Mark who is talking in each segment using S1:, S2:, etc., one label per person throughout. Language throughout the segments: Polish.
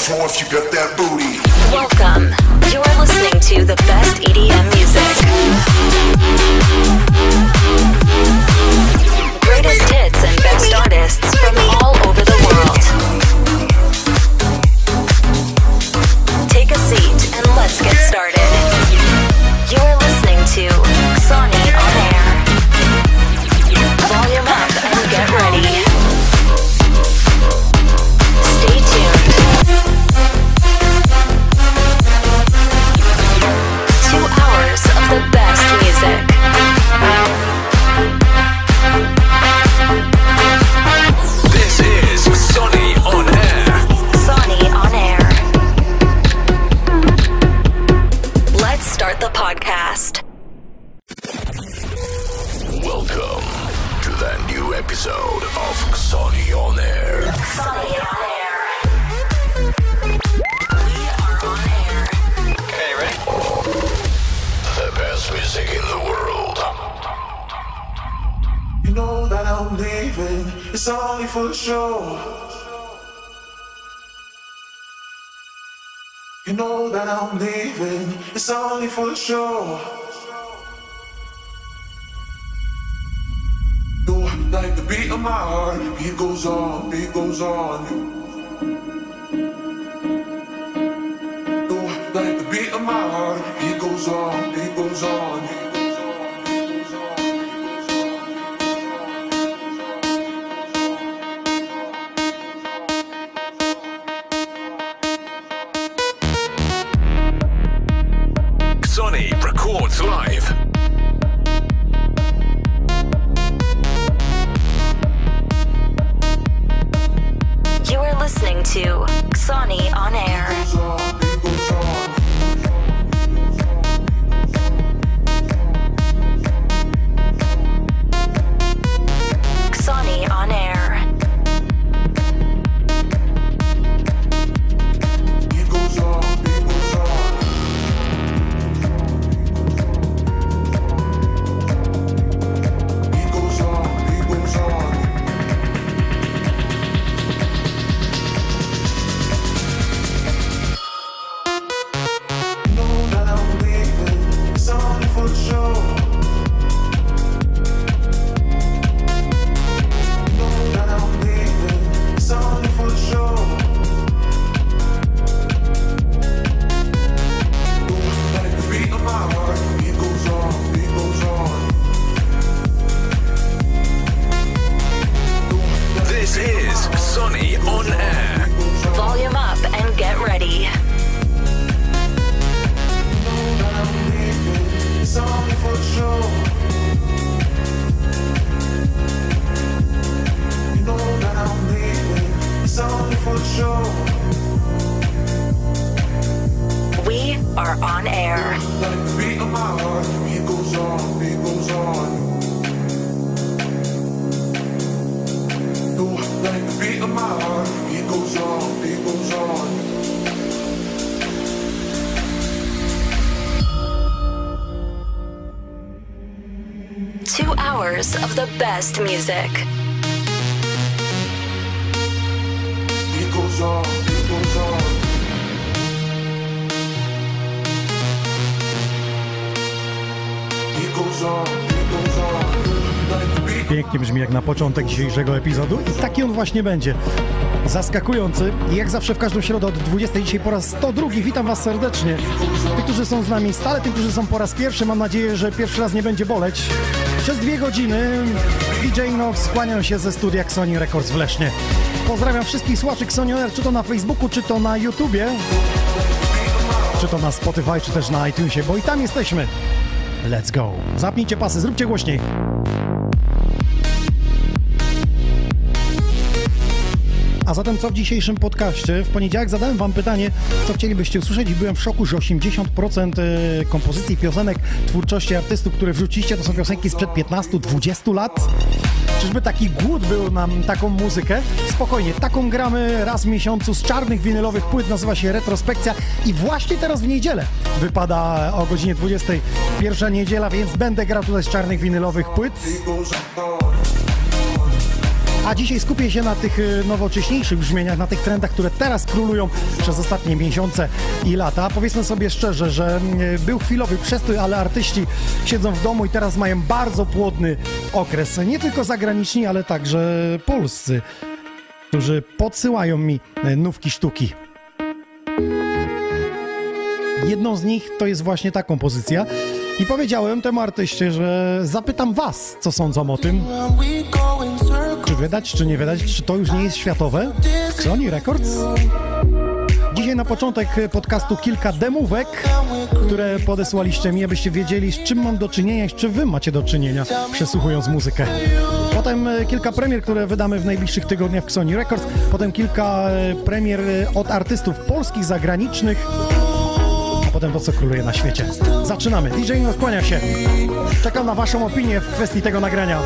S1: floor if you got that booty.
S2: Welcome. You are listening to the best EDM music. Greatest hits and best artists from all over the world. Take a seat and let's get started.
S3: Only for show. You like the beat of my heart, beat goes on, beat goes on. You like the beat of my heart, beat goes on, beat goes on. The
S2: best music.
S3: Beat goes on, beat goes on. Beat goes on,
S4: Pięknie brzmi jak na początek dzisiejszego epizodu i taki on właśnie będzie. Zaskakujący i jak zawsze w każdą środę od 20 dzisiaj po raz 102 witam Was serdecznie. Tych, którzy są z nami stale, tych, którzy są po raz pierwszy, mam nadzieję, że pierwszy raz nie będzie boleć. Przez dwie godziny DJ Nox skłaniam się ze studia Sony Records w Lesznie. Pozdrawiam wszystkich słuchaczy Air, czy to na Facebooku, czy to na YouTubie, czy to na Spotify, czy też na iTunesie, bo i tam jesteśmy. Let's go. Zapnijcie pasy, zróbcie głośniej. A zatem co w dzisiejszym podcaście? W poniedziałek zadałem wam pytanie, co chcielibyście usłyszeć i byłem w szoku, że 80% e, kompozycji piosenek twórczości artystów, które wrzuciliście, to są piosenki sprzed 15-20 lat. Czyżby taki głód był nam taką muzykę? Spokojnie, taką gramy raz w miesiącu z czarnych winylowych płyt, nazywa się Retrospekcja i właśnie teraz w niedzielę wypada o godzinie 20. Pierwsza niedziela, więc będę grał tutaj z czarnych winylowych płyt. A dzisiaj skupię się na tych y, nowocześniejszych brzmieniach, na tych trendach, które teraz królują przez ostatnie miesiące i lata. Powiedzmy sobie szczerze, że y, był chwilowy przestój, ale artyści siedzą w domu i teraz mają bardzo płodny okres. Nie tylko zagraniczni, ale także polscy, którzy podsyłają mi y, nówki sztuki. Jedną z nich to jest właśnie ta kompozycja. I powiedziałem temu artyście, że zapytam was, co sądzą o tym. Czy wydać, czy nie wydać? Czy to już nie jest światowe? Sony Records? Dzisiaj na początek podcastu kilka demówek, które podesłaliście mi, abyście wiedzieli, z czym mam do czynienia i z czym wy macie do czynienia, przesłuchując muzykę. Potem e, kilka premier, które wydamy w najbliższych tygodniach w Sony Records. Potem kilka e, premier e, od artystów polskich, zagranicznych a potem to, co króluje na świecie. Zaczynamy. DJ Ino kłania się. Czekam na Waszą opinię w kwestii tego nagrania.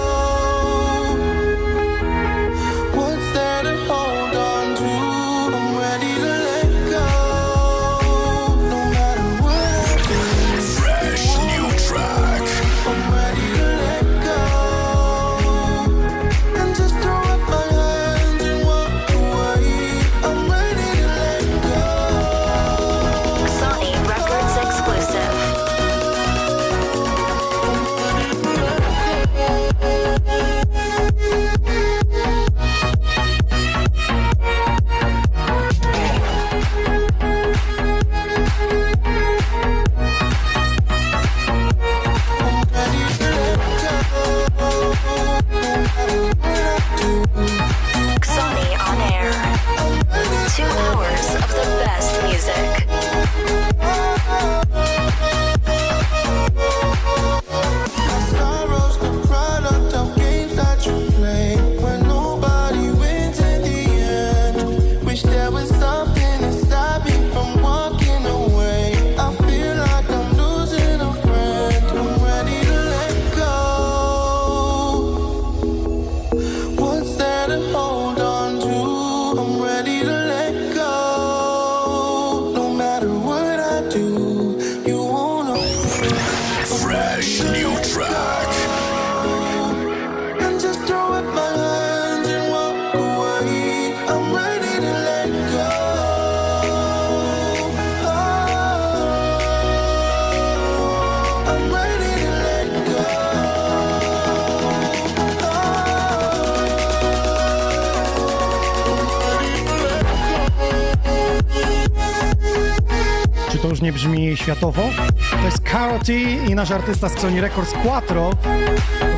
S4: Czy to już nie brzmi światowo? To jest Karol T i nasz artysta z Sony Records Quattro.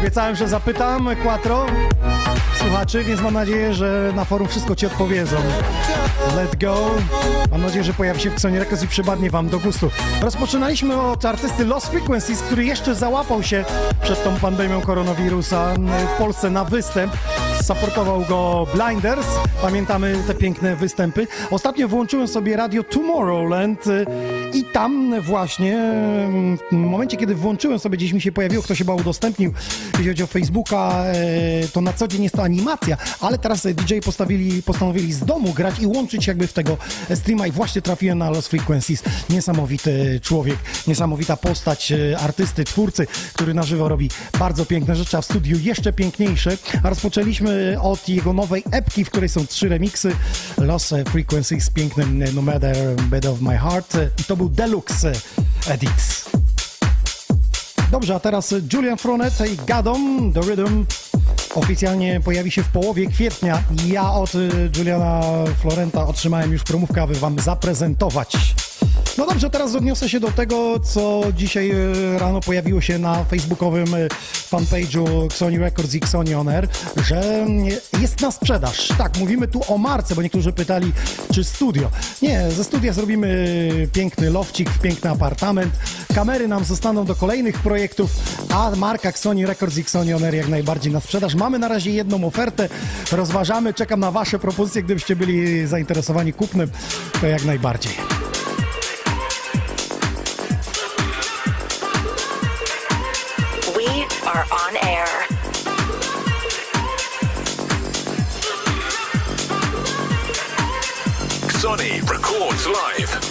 S4: Obiecałem, że zapytam Quattro słuchaczy, więc mam nadzieję, że na forum wszystko ci odpowiedzą. Let go. Mam nadzieję, że pojawi się w Sony Records i przypadnie wam do gustu. Rozpoczynaliśmy od artysty Lost Frequencies, który jeszcze załapał się przed tą pandemią koronawirusa w Polsce na występ. Supportował go Blinders. Pamiętamy te piękne występy. Ostatnio włączyłem sobie radio Tomorrowland y, i tam właśnie mm, w momencie, kiedy włączyłem sobie, gdzieś mi się pojawiło, ktoś chyba udostępnił, jeśli chodzi o Facebooka, e, to na co dzień jest to animacja, ale teraz DJ postawili, postanowili z domu grać i łączyć jakby w tego streama i właśnie trafiłem na Lost Frequencies. Niesamowity człowiek, niesamowita postać e, artysty, twórcy, który na żywo robi bardzo piękne rzeczy, a w studiu jeszcze piękniejsze. A rozpoczęliśmy od jego nowej epki, w której są trzy remiksy. Lost Frequencies z pięknym No Matter Bed of My Heart i to był Deluxe Edit. Dobrze, a teraz Julian Fronet i Gadon The Rhythm oficjalnie pojawi się w połowie kwietnia. Ja od y, Juliana Florenta otrzymałem już promówkę, aby wam zaprezentować. No dobrze, teraz odniosę się do tego, co dzisiaj y, rano pojawiło się na facebookowym y, fanpage'u Sony Records i Sony On Air, że y, jest na sprzedaż. Tak, mówimy tu o marce, bo niektórzy pytali, czy studio. Nie, ze studia zrobimy piękny lofcik, piękny apartament. Kamery nam zostaną do kolejnych projektów, a marka Sony Records i Sony On Air jak najbardziej na sprzedaż. Mamy na razie jedną ofertę, rozważamy, czekam na Wasze propozycje, gdybyście byli zainteresowani kupnem, to jak najbardziej.
S2: Are on air.
S5: Sony records live.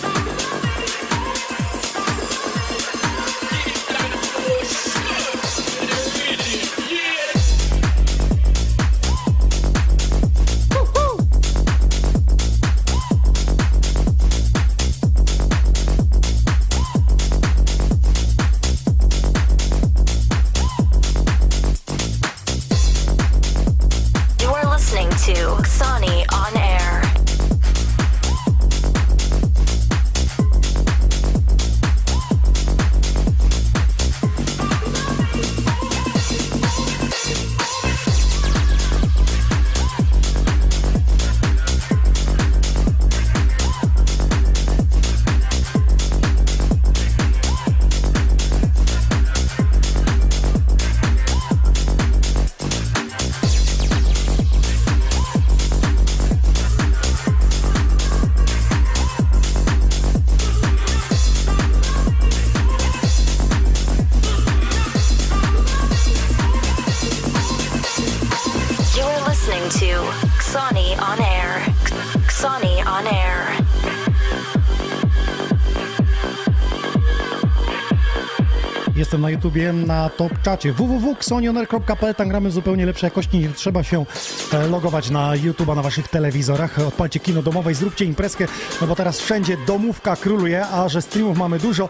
S4: Jestem na YouTubie, na top czacie www.xonioner.pl, tam gramy zupełnie lepszej jakości, nie trzeba się e, logować na YouTube'a na waszych telewizorach. Odpalcie kino domowe i zróbcie imprezkę, no bo teraz wszędzie domówka króluje, a że streamów mamy dużo,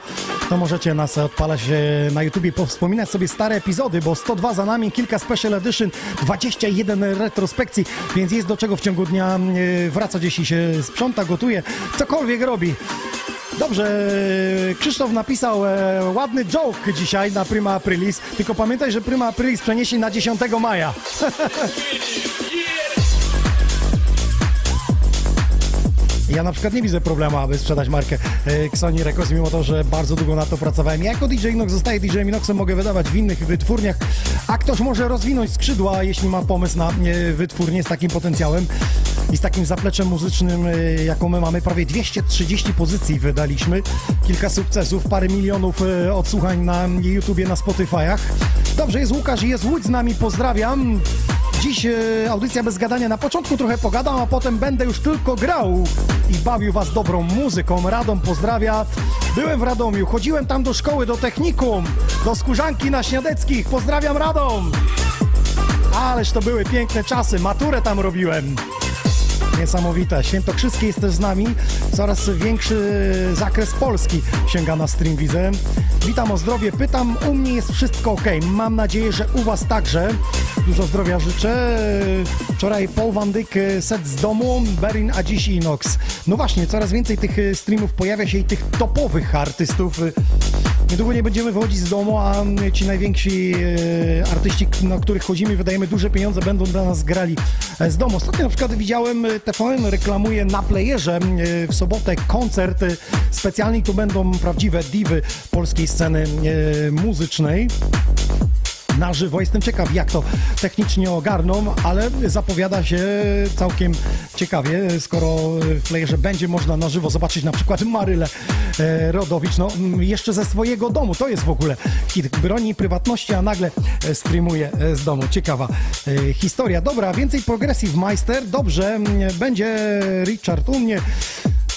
S4: to możecie nas odpalać e, na YouTubie, powspominać sobie stare epizody, bo 102 za nami, kilka special edition, 21 retrospekcji, więc jest do czego w ciągu dnia e, wracać, jeśli się sprząta, gotuje, cokolwiek robi. Dobrze, Krzysztof napisał e, ładny joke dzisiaj na Prima Aprilis, tylko pamiętaj, że Prima Aprilis przeniesie na 10 maja. Ja na przykład nie widzę problemu, aby sprzedać markę e, Sony Records, mimo to, że bardzo długo na to pracowałem. Ja jako DJ Inox zostaję DJ Inoxem, mogę wydawać w innych wytwórniach, a ktoś może rozwinąć skrzydła, jeśli ma pomysł na e, wytwórnię z takim potencjałem i z takim zapleczem muzycznym, e, jaką my mamy. Prawie 230 pozycji wydaliśmy, kilka sukcesów, parę milionów e, odsłuchań na YouTubie, na Spotify'ach. Dobrze, jest Łukasz i jest Łódź z nami, pozdrawiam. Dziś e, audycja bez gadania. Na początku trochę pogadam, a potem będę już tylko grał i bawił was dobrą muzyką. Radom pozdrawia. Byłem w Radomiu, chodziłem tam do szkoły, do technikum, do skórzanki na Śniadeckich. Pozdrawiam Radom! Ależ to były piękne czasy, maturę tam robiłem. Niesamowite. Świętokrzyskie jest też z nami. Coraz większy zakres Polski sięga na stream, widzę. Witam o zdrowie. Pytam, u mnie jest wszystko ok. Mam nadzieję, że u Was także. Dużo zdrowia życzę. Wczoraj Paul Van Dyck set z domu, Berin, a dziś Inox. No właśnie, coraz więcej tych streamów pojawia się i tych topowych artystów. Niedługo nie będziemy wychodzić z domu, a ci najwięksi e, artyści, na których chodzimy, wydajemy duże pieniądze, będą dla nas grali e, z domu. Ostatnio na przykład widziałem, e, TVN reklamuje na playerze e, w sobotę koncert e, specjalny. Tu będą prawdziwe diwy polskiej sceny e, muzycznej na żywo. Jestem ciekaw, jak to technicznie ogarną, ale zapowiada się całkiem ciekawie, skoro w playerze będzie można na żywo zobaczyć na przykład Marylę e, Rodowicz, no mm, jeszcze ze swojego domu. To jest w ogóle hit. Broni prywatności, a nagle e, streamuje e, z domu. Ciekawa historia. Dobra, więcej Progressive Meister. Dobrze, mm, będzie Richard u mnie.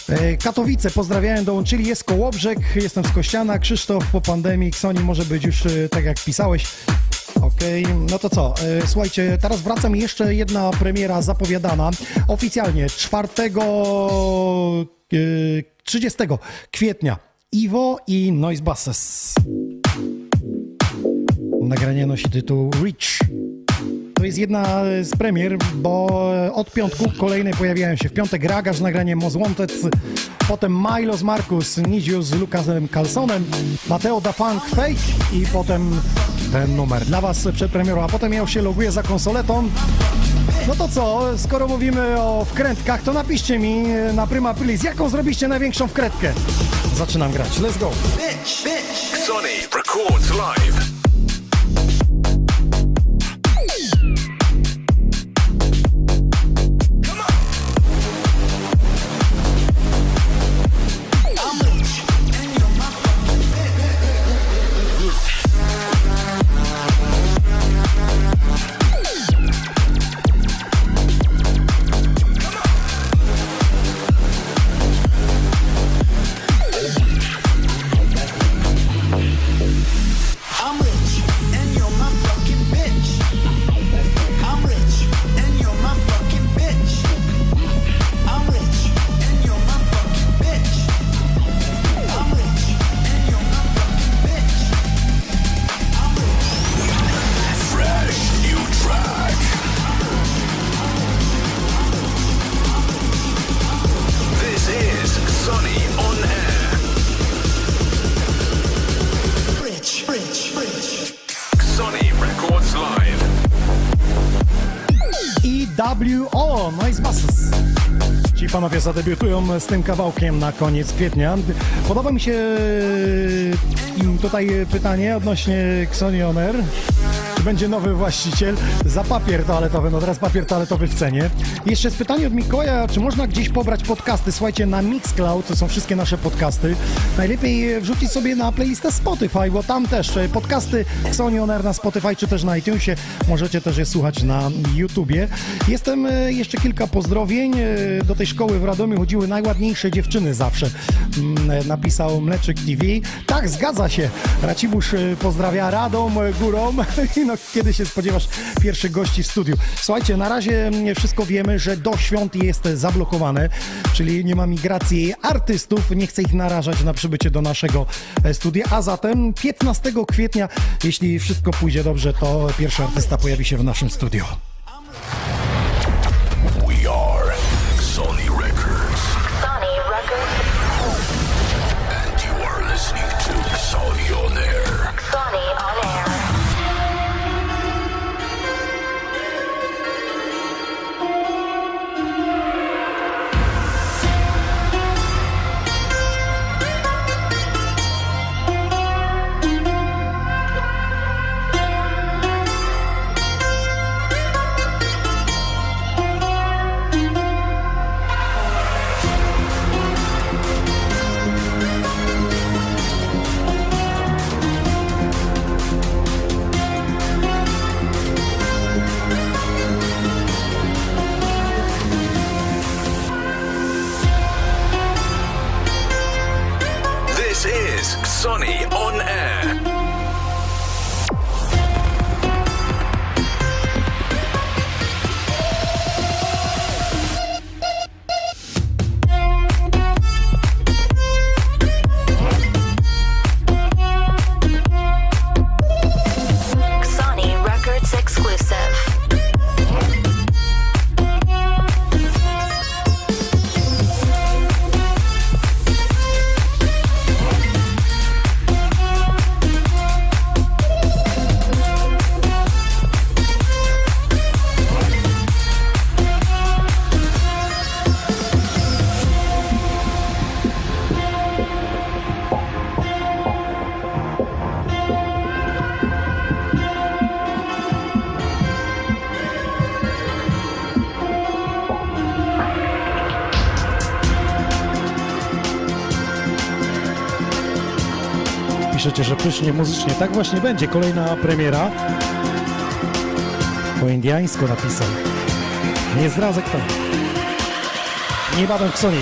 S4: E, Katowice, pozdrawiałem, dołączyli, jest Kołobrzeg, jestem z Kościana, Krzysztof po pandemii, Sony może być już e, tak jak pisałeś. Okej, no to co? E, Słuchajcie, teraz wracam jeszcze jedna premiera zapowiadana oficjalnie 4, e, 30 kwietnia. Iwo i Noise Basses. Nagranie nosi tytuł Rich. To jest jedna z premier, bo od piątku kolejne pojawiają się. W piątek Raga z nagraniem Most Wanted, potem Milos Marcus, Niziu z Lukasem Carlsonem, Mateo da Funk Fake i potem ten numer dla Was przed premierą, a potem ja się loguję za konsoletą. No to co, skoro mówimy o wkrętkach, to napiszcie mi na Prima Aprilis, jaką zrobiliście największą wkrętkę. Zaczynam grać, let's go.
S5: Sony records live.
S4: Zadebiutują z tym kawałkiem na koniec kwietnia. Podoba mi się im tutaj pytanie odnośnie Xoni On Air. Będzie nowy właściciel za papier toaletowy. No teraz papier toaletowy w cenie. Jeszcze jest pytanie od Mikołaja, czy można gdzieś pobrać podcasty? Słuchajcie, na Mixcloud to są wszystkie nasze podcasty. Najlepiej wrzucić sobie na playlistę Spotify, bo tam też e, podcasty Sony On Air na Spotify, czy też na iTunesie. Możecie też je słuchać na YouTubie. Jestem e, jeszcze kilka pozdrowień. E, Do tej szkoły w Radomiu chodziły najładniejsze dziewczyny zawsze. Mm, e, Napisał Mleczyk TV. Tak, zgadza się. Racibusz e, pozdrawia Radom e, górą. I no, kiedy się spodziewasz pierwszych gości w studiu? Słuchajcie, na razie mm, wszystko wiemy, że do świąt jest zablokowane, czyli nie ma migracji artystów. Nie chcę ich narażać na przybycie do naszego e, studia. A zatem 15 kwietnia, jeśli wszystko pójdzie dobrze, to pierwszy artysta pojawi się w naszym studiu. Piszecie, że pysznie muzycznie. Tak właśnie będzie. Kolejna premiera. Po indiańsku napisał. Nie zdradzę kto. Niebawem w Sony.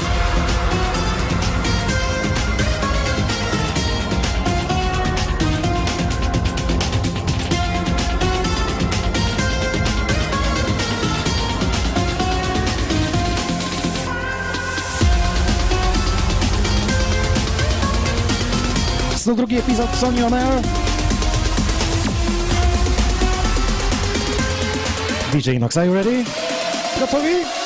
S4: To drugi epizod Sony On Air. DJ Nox, are you ready? Gotowi?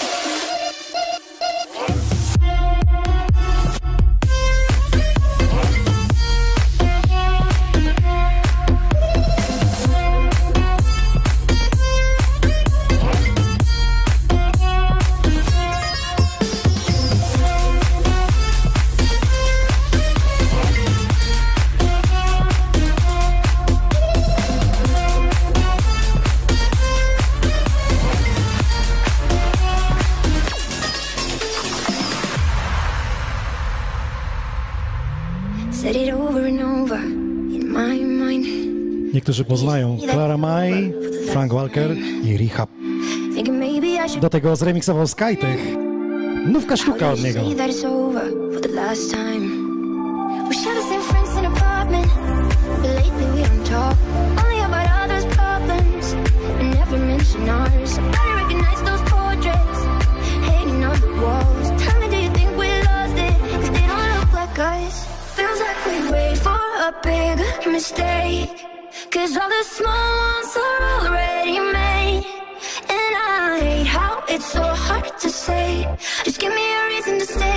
S4: Niektórzy poznają Clara May, Frank Walker i Rehab. Do tego zremiksował Skytech. Nówka sztuka od niego.
S6: Feels like we wait for a big mistake. Cause all the small ones are already made. And I hate how it's so hard to say. Just give me a reason to stay.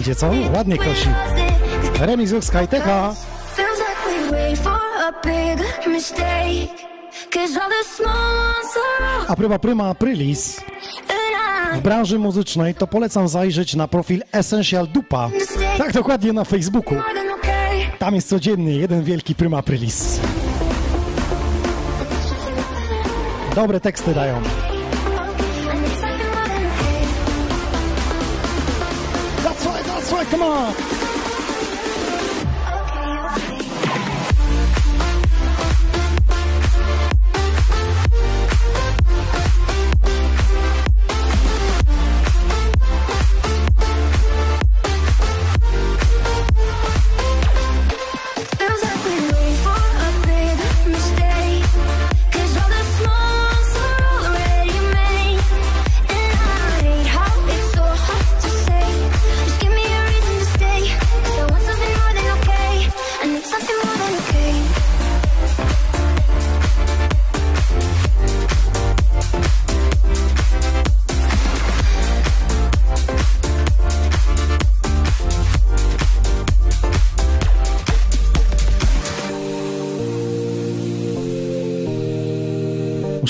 S7: Idzie, co? Ładnie kosi. Remix
S6: wait for a
S7: pryma pryma aprilis w branży muzycznej, to polecam zajrzeć na profil Essential Dupa. Tak dokładnie na Facebooku. Tam jest codziennie jeden wielki pryma aprilis. Dobre teksty dają. Come on!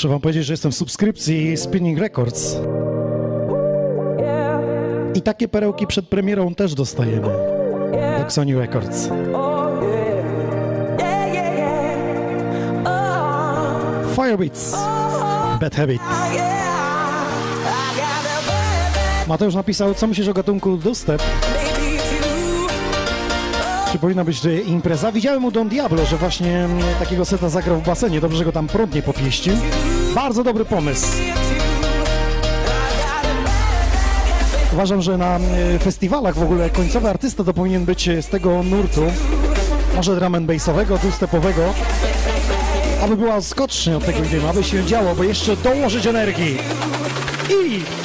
S7: Muszę wam powiedzieć, że jestem w subskrypcji Spinning Records. I takie perełki przed premierą też dostajemy. Do Sony Records. Firebeats. Bad Habit. Mateusz napisał, co myślisz o gatunku dubstep? Czy powinna być impreza? Widziałem u Don Diablo, że właśnie takiego seta zagrał w basenie. Dobrze, że go tam prądnie popieścił. Bardzo dobry pomysł. Uważam, że na mm, festiwalach w ogóle końcowy artysta to powinien być z tego nurtu. Może drum and bassowego, dubstepowego. Aby była skocznie od tego wideo, aby się działo, bo jeszcze dołożyć energii. I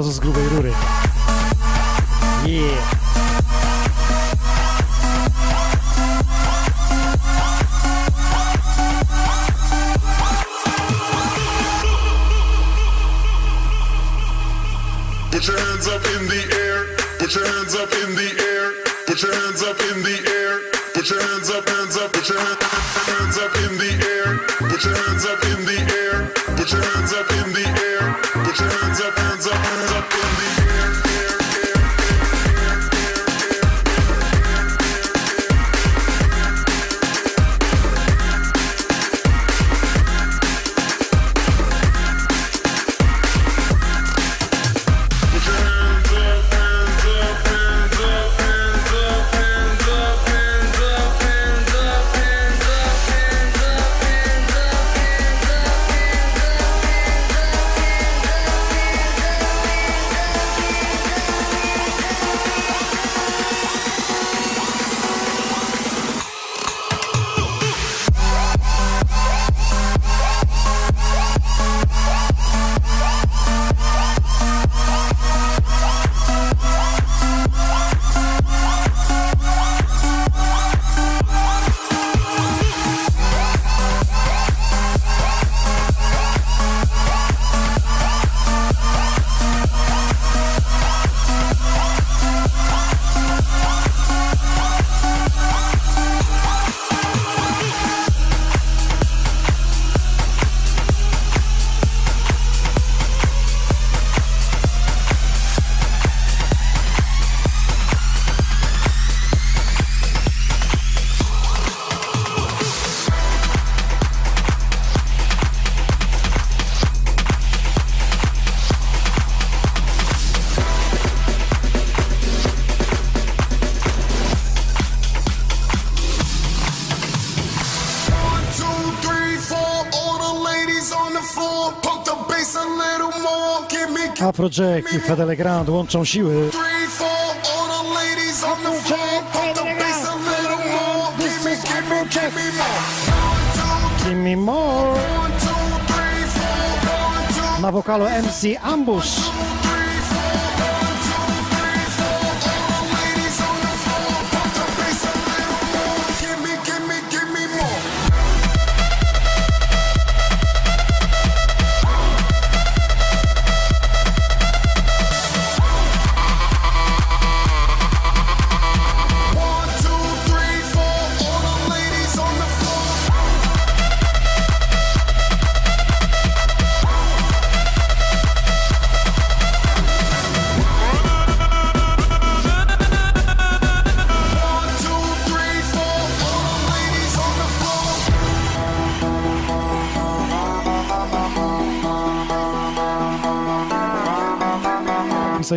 S8: razu z grubej rury. Project i Fedele Grand łączą siły.
S4: Give me more.
S8: Na wokalu MC Ambush.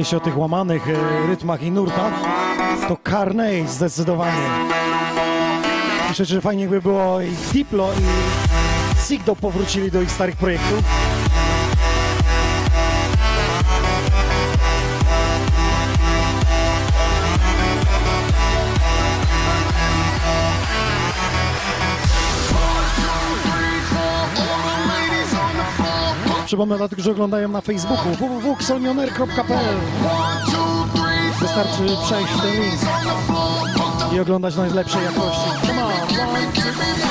S8: się o tych łamanych e, rytmach i nurtach, to Carnage zdecydowanie. Myślę, że fajnie by było i Diplo i Sigdo powrócili do ich starych projektów. Przypomnę dla tych, że oglądają na Facebooku www.xolmioner.pl Wystarczy przejść w ten link i oglądać najlepszej jakości. Come on, one, two,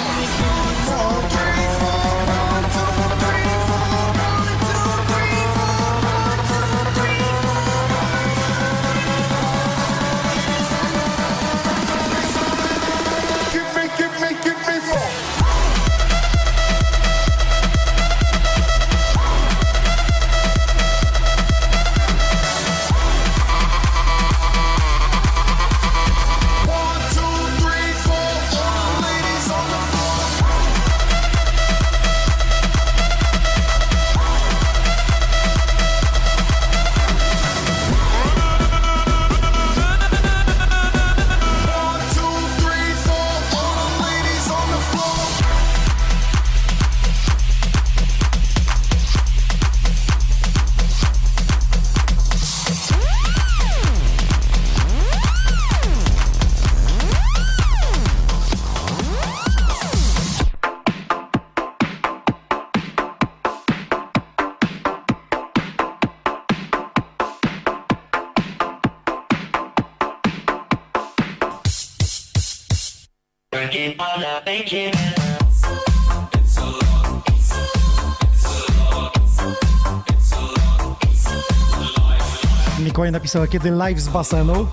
S4: Mikołaj napisał, kiedy live z basenu.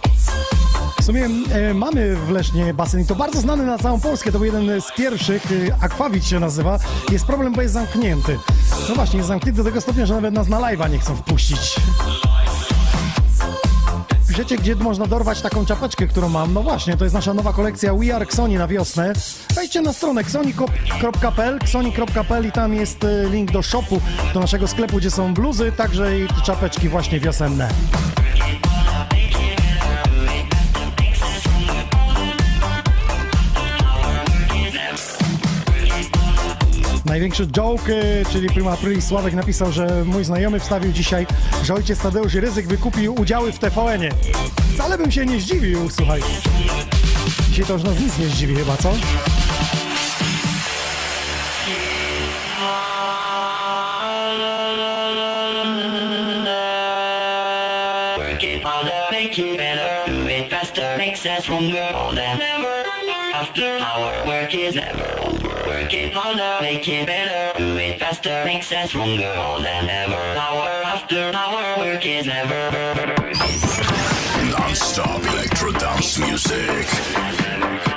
S4: W sumie e, mamy w Lesznie basen i to bardzo znany na całą Polskę. To był jeden z pierwszych, e, Aquavit się nazywa. Jest problem, bo jest zamknięty. No właśnie, jest zamknięty do tego stopnia, że nawet nas na live'a nie chcą wpuścić. Wiecie, gdzie można dorwać taką czapeczkę, którą mam? No właśnie, to jest nasza nowa kolekcja We Are Xoni na wiosnę. Wejdźcie na stronę xoni.pl, xoni.pl i tam jest e, link do shopu, do naszego sklepu, gdzie są bluzy, także i czapeczki właśnie wiosenne. Największy joke, czyli Prima Aprilis Sławek napisał, że mój znajomy wstawił dzisiaj, że ojciec Tadeusz Ryzyk wykupił udziały w TVN-ie. Wcale bym się nie zdziwił, słuchaj. Dzisiaj to już nas nic nie zdziwi chyba, co?
S9: After our work is the making better Do it faster Makes us stronger more than ever. Hour after hour Work is never
S5: Non-stop electro dance music.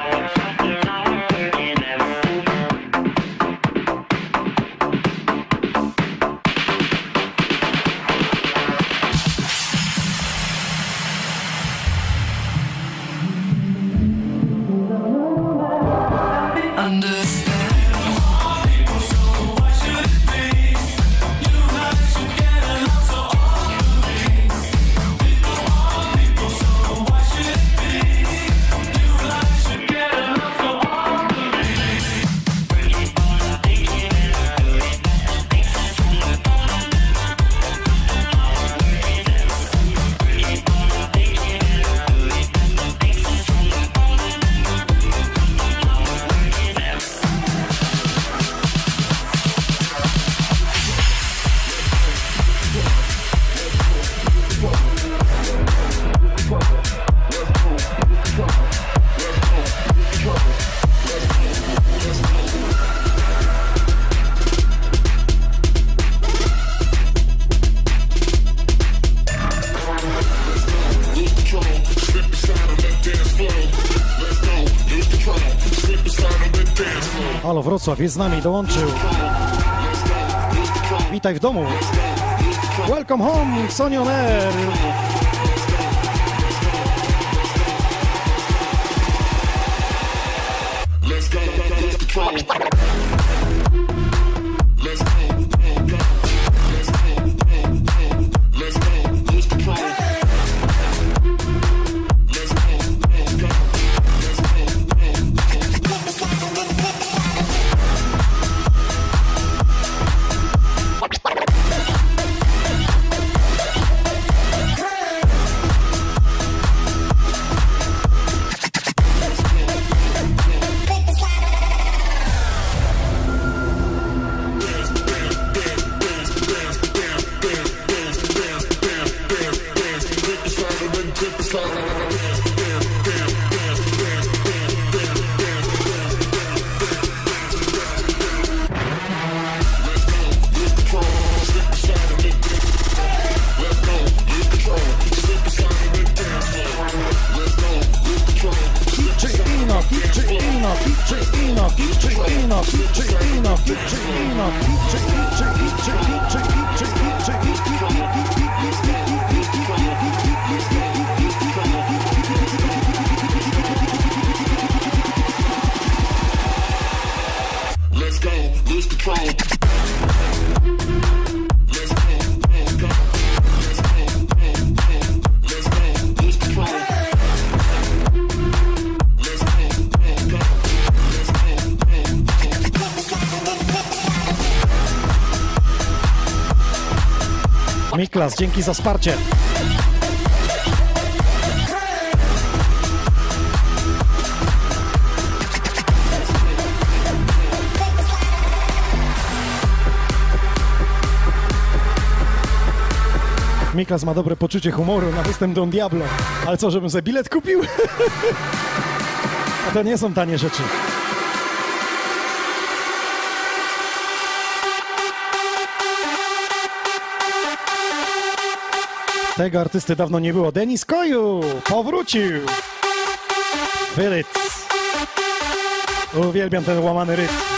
S4: Wrocław jest z nami, dołączył. Witaj w domu. Welcome home, Sony on Air. Miklas, dzięki za wsparcie. Miklas ma dobre poczucie humoru na występ Don Diablo. Ale co, żebym sobie bilet kupił? A to nie są tanie rzeczy. Tego artysty dawno nie było. Denis Koju powrócił. Feel. Uwielbiam ten łamany rytm.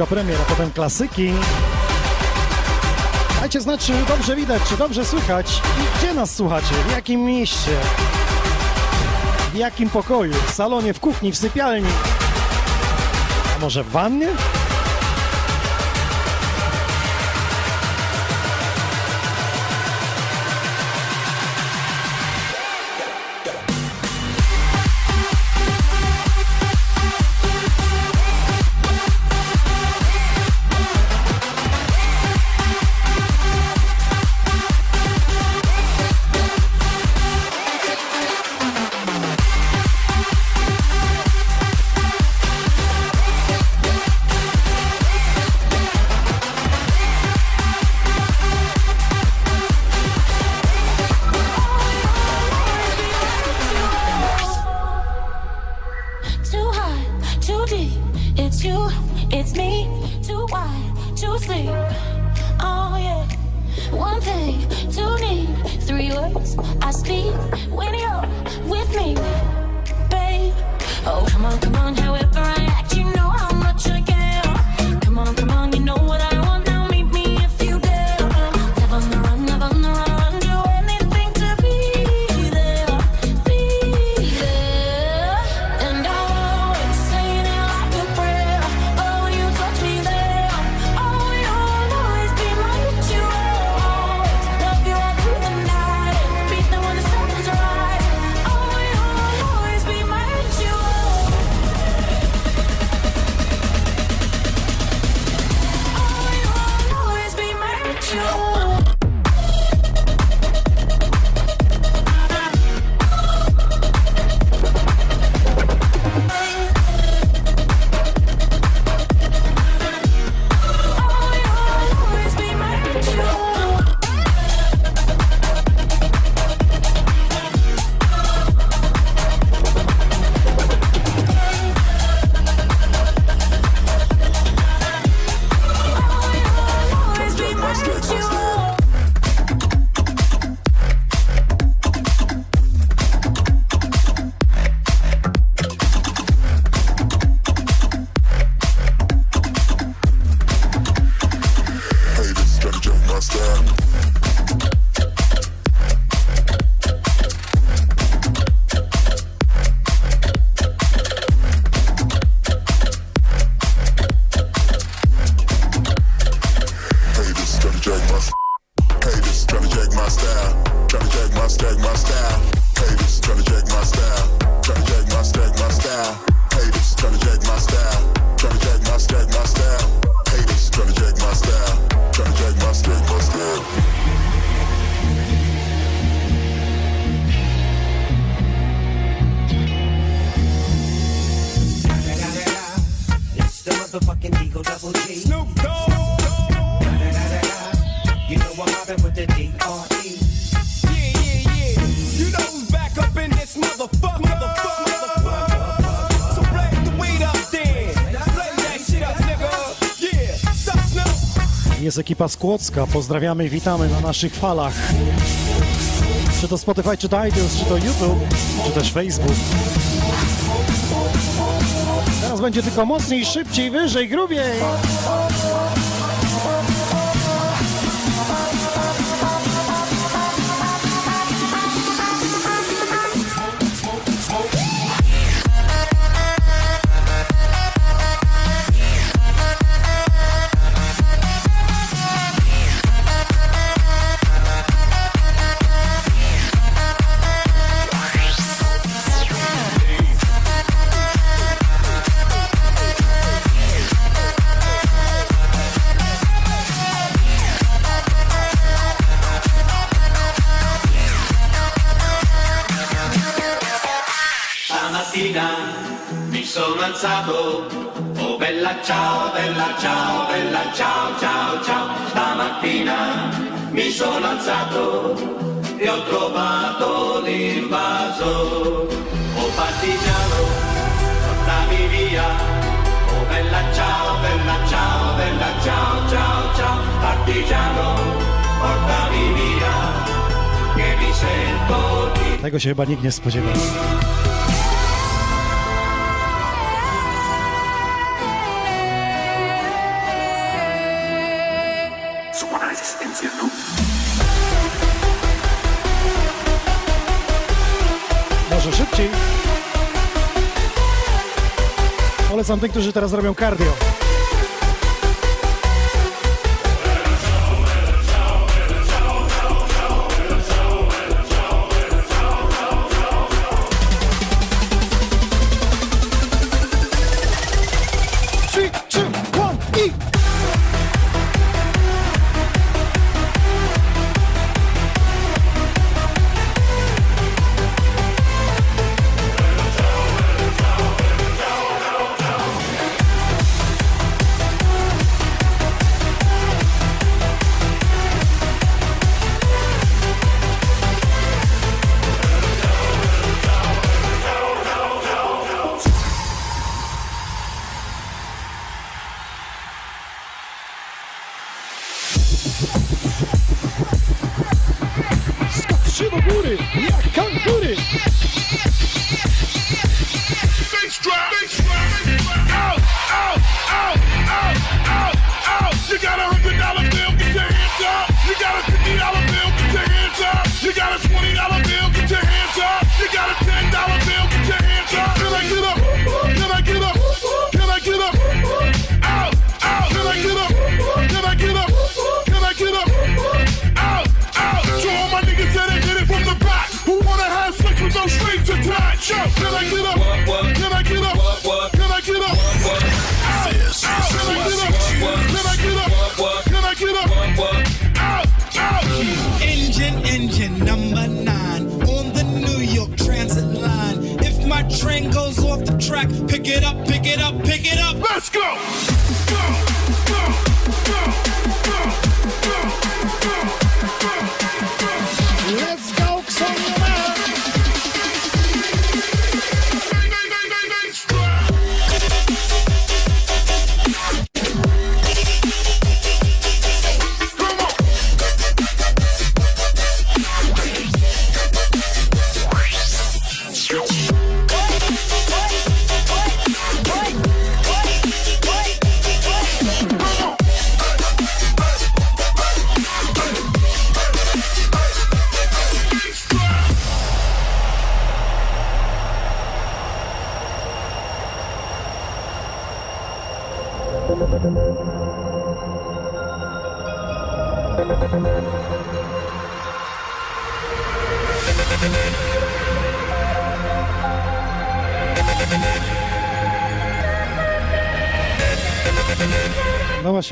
S4: Kilka premier, a potem klasyki. Dajcie znać, czy dobrze widać, czy dobrze słychać i gdzie nas słuchacie, w jakim mieście, w jakim pokoju, w salonie, w kuchni, w sypialni, a może w wannie?
S10: It's you, it's me. Too wide, too sleep. Oh yeah. One thing, two need. Three words I speak when you're with me, babe. Oh come on, come on. However I
S4: ekipa z Pozdrawiamy i witamy na naszych falach. Czy to Spotify, czy to iTunes, czy to YouTube, czy też Facebook. Teraz będzie tylko mocniej, szybciej, wyżej, grubiej.
S11: lanciato e ho trovato l'invasore. Oh partigiano, portami via, oh bella ciao, bella ciao, bella ciao, ciao, ciao. Partigiano, portami via, che mi sento di...
S4: Tego się chyba nikt nie spodziewał. nieco szybciej. Polecam tym, którzy teraz robią cardio.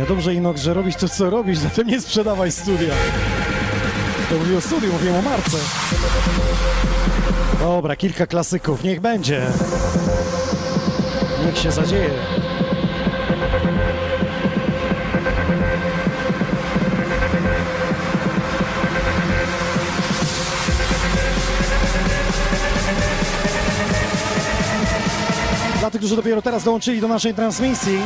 S4: Dobrze Inok, że robisz to, co robisz, zatem nie sprzedawaj studia. To mówię o studiu, mówię o marce. Dobra, kilka klasyków, niech będzie. Niech się zadzieje. Dla tych, którzy dopiero teraz dołączyli do naszej transmisji,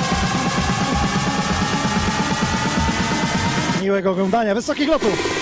S4: miłego oglądania, wysokich lotów!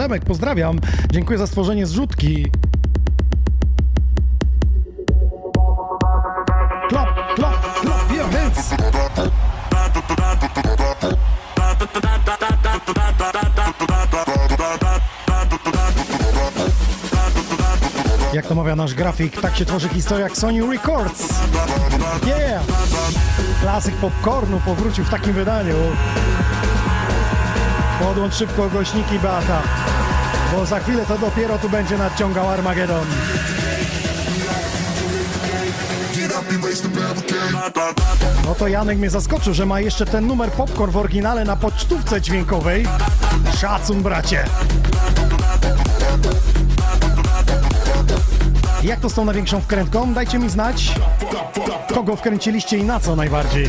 S4: Przemek, pozdrawiam. Dziękuję za stworzenie zrzutki. Klap, klap, klap. Jak to mawia nasz grafik, tak się tworzy historia jak Sony Records. Yeah! Klasyk popcornu powrócił w takim wydaniu. Podłącz szybko głośniki Beata, bo za chwilę to dopiero tu będzie nadciągał Armagedon. No to Janek mnie zaskoczył, że ma jeszcze ten numer popcorn w oryginale na pocztówce dźwiękowej. Szacun, bracie. Jak to z tą największą wkrętką? Dajcie mi znać, kogo wkręciliście i na co najbardziej.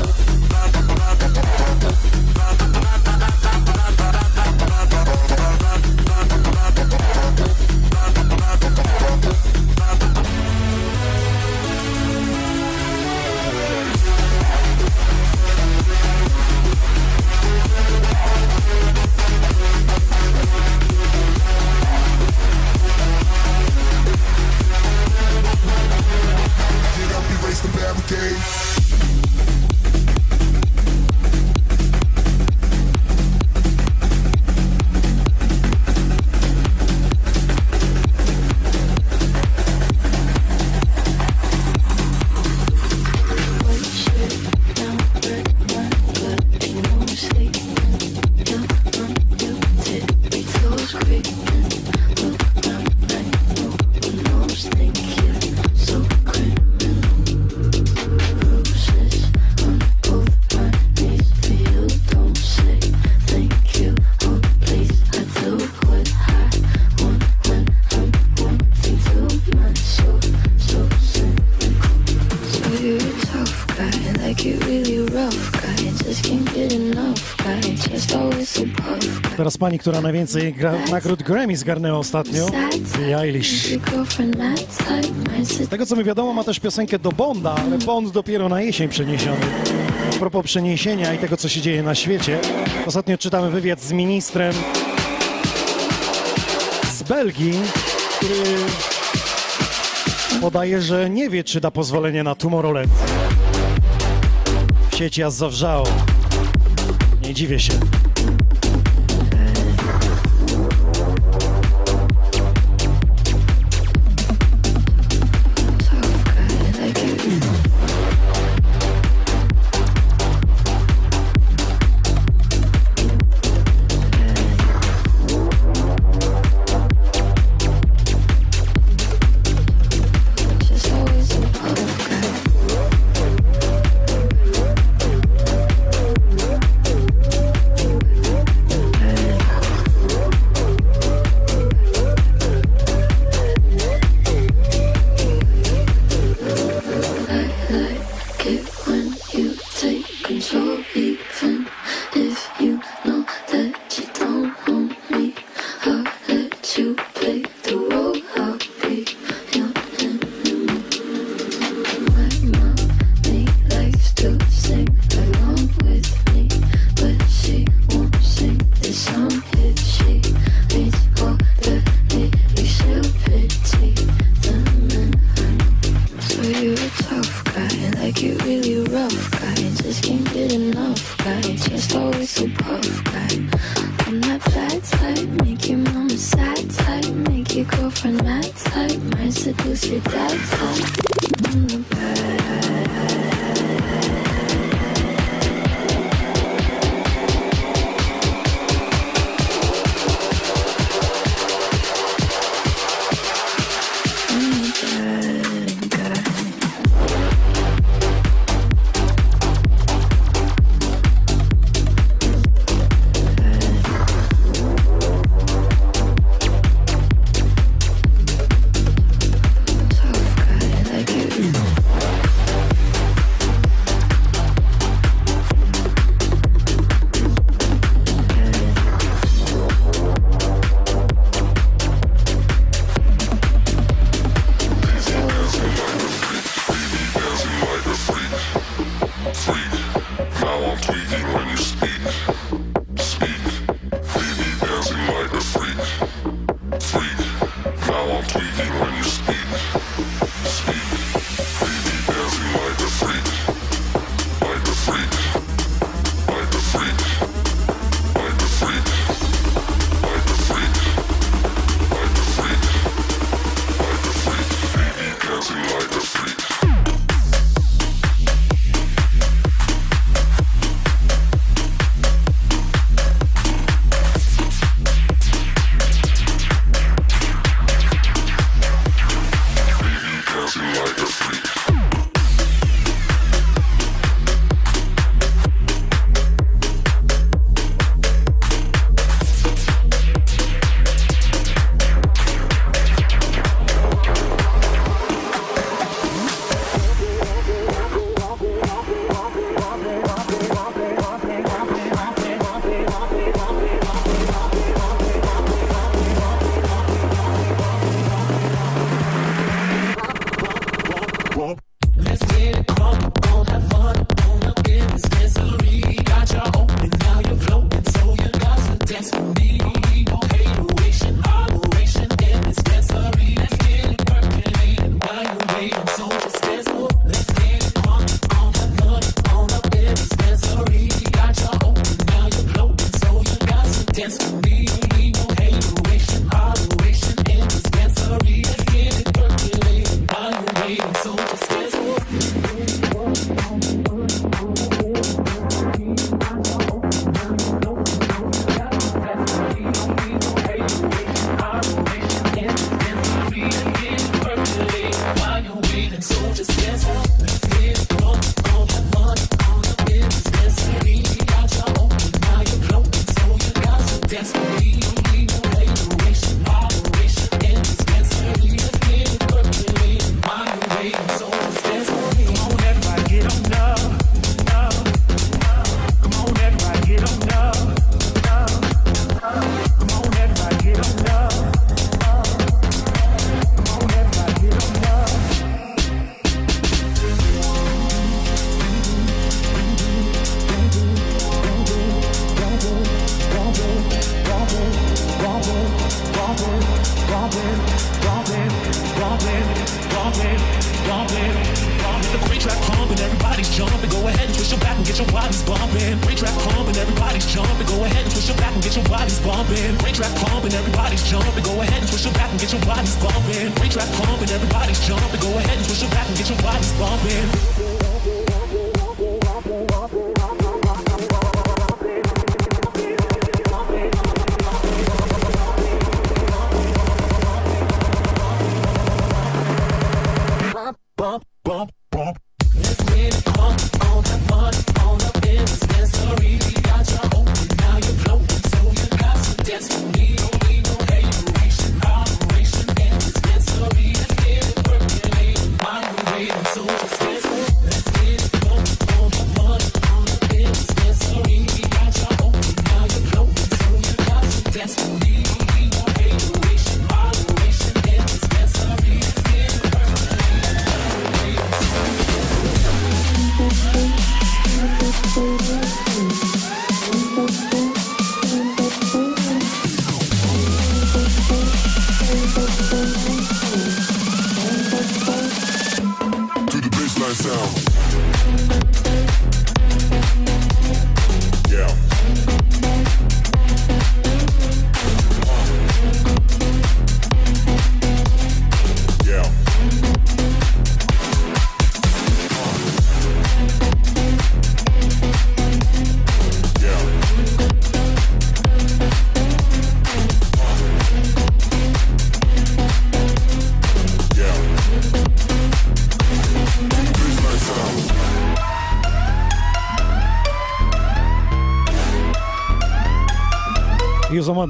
S12: pani, która najwięcej nagród Grammy zgarnęła ostatnio, Billie Eilish. Z tego co mi wiadomo, ma też piosenkę do Bonda, ale Bond dopiero na jesień przeniesiony. A propos przeniesienia i tego, co się dzieje na świecie, ostatnio czytamy wywiad z ministrem z Belgii, który podaje, że nie wie, czy da pozwolenie na Tomorrowland. W sieci aż zawrzało. Nie dziwię się.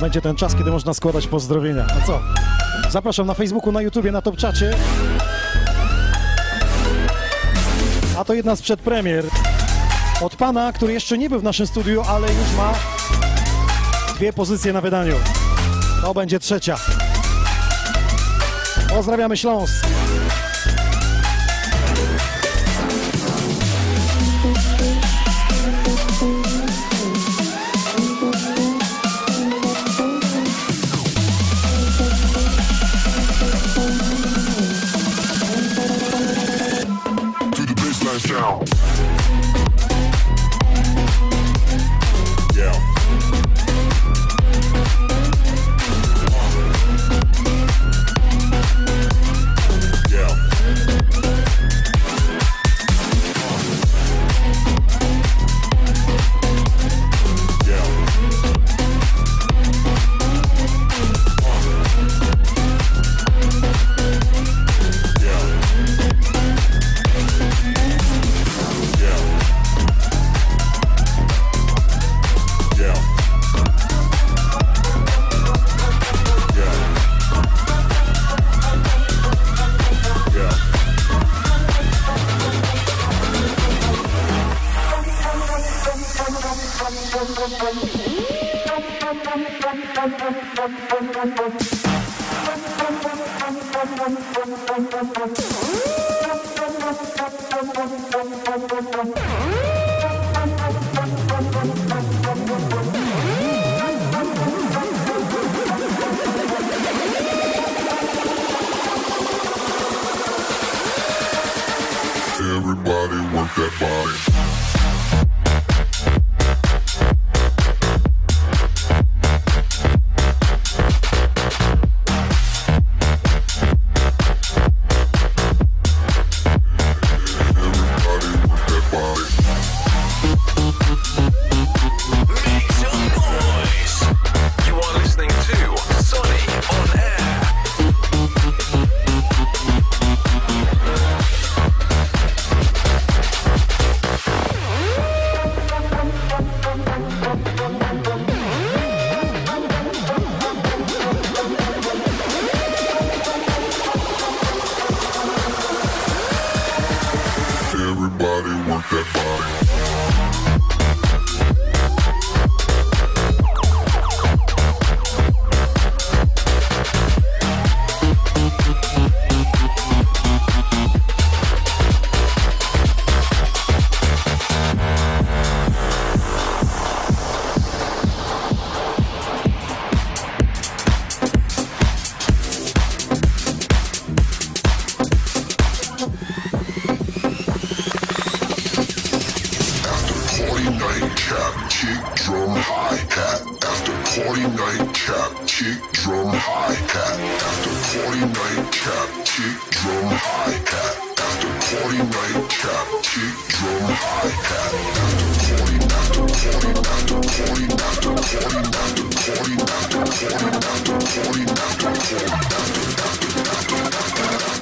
S4: będzie ten czas, kiedy można składać pozdrowienia. No co? Zapraszam na Facebooku, na YouTubie, na Topczacie. A to jedna z przedpremier od pana, który jeszcze nie był w naszym studiu, ale już ma dwie pozycje na wydaniu. To będzie trzecia. Pozdrawiamy Śląsk.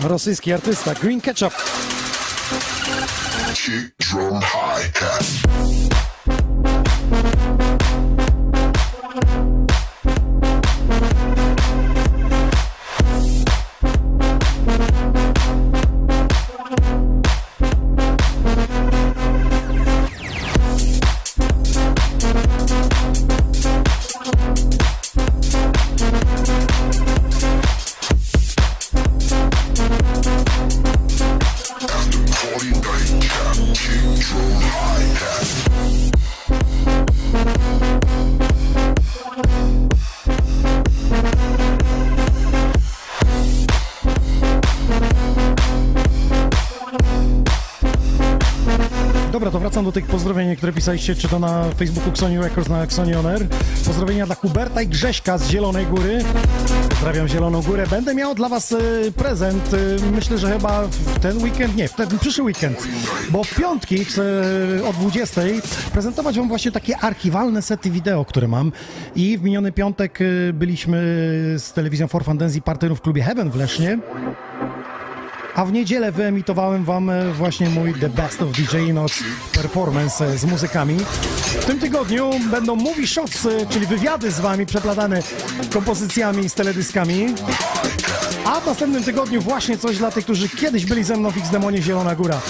S4: Rosyjski artysta Green Ketchup.
S1: kick drum hi hat.
S4: Które pisaliście, czy to na Facebooku Xoni Records, na Xoni On Air. Pozdrowienia dla Huberta i Grześka z Zielonej Góry. Pozdrawiam Zieloną Górę. Będę miał dla Was e, prezent. e, Myślę, że chyba w ten weekend, nie, w ten przyszły weekend, bo w piątki chcę o 20 prezentować Wam właśnie takie archiwalne sety wideo, które mam. I w miniony piątek byliśmy z telewizją For i partnerów w klubie Heaven w Lesznie. A w niedzielę wyemitowałem wam e, właśnie mój The Best of DJ Noc performance e, z muzykami. W tym tygodniu będą movie shots, e, czyli wywiady z wami przeplatane kompozycjami z teledyskami. A w następnym tygodniu właśnie coś dla tych, którzy kiedyś byli ze mną w X-Demonie Zielona Góra.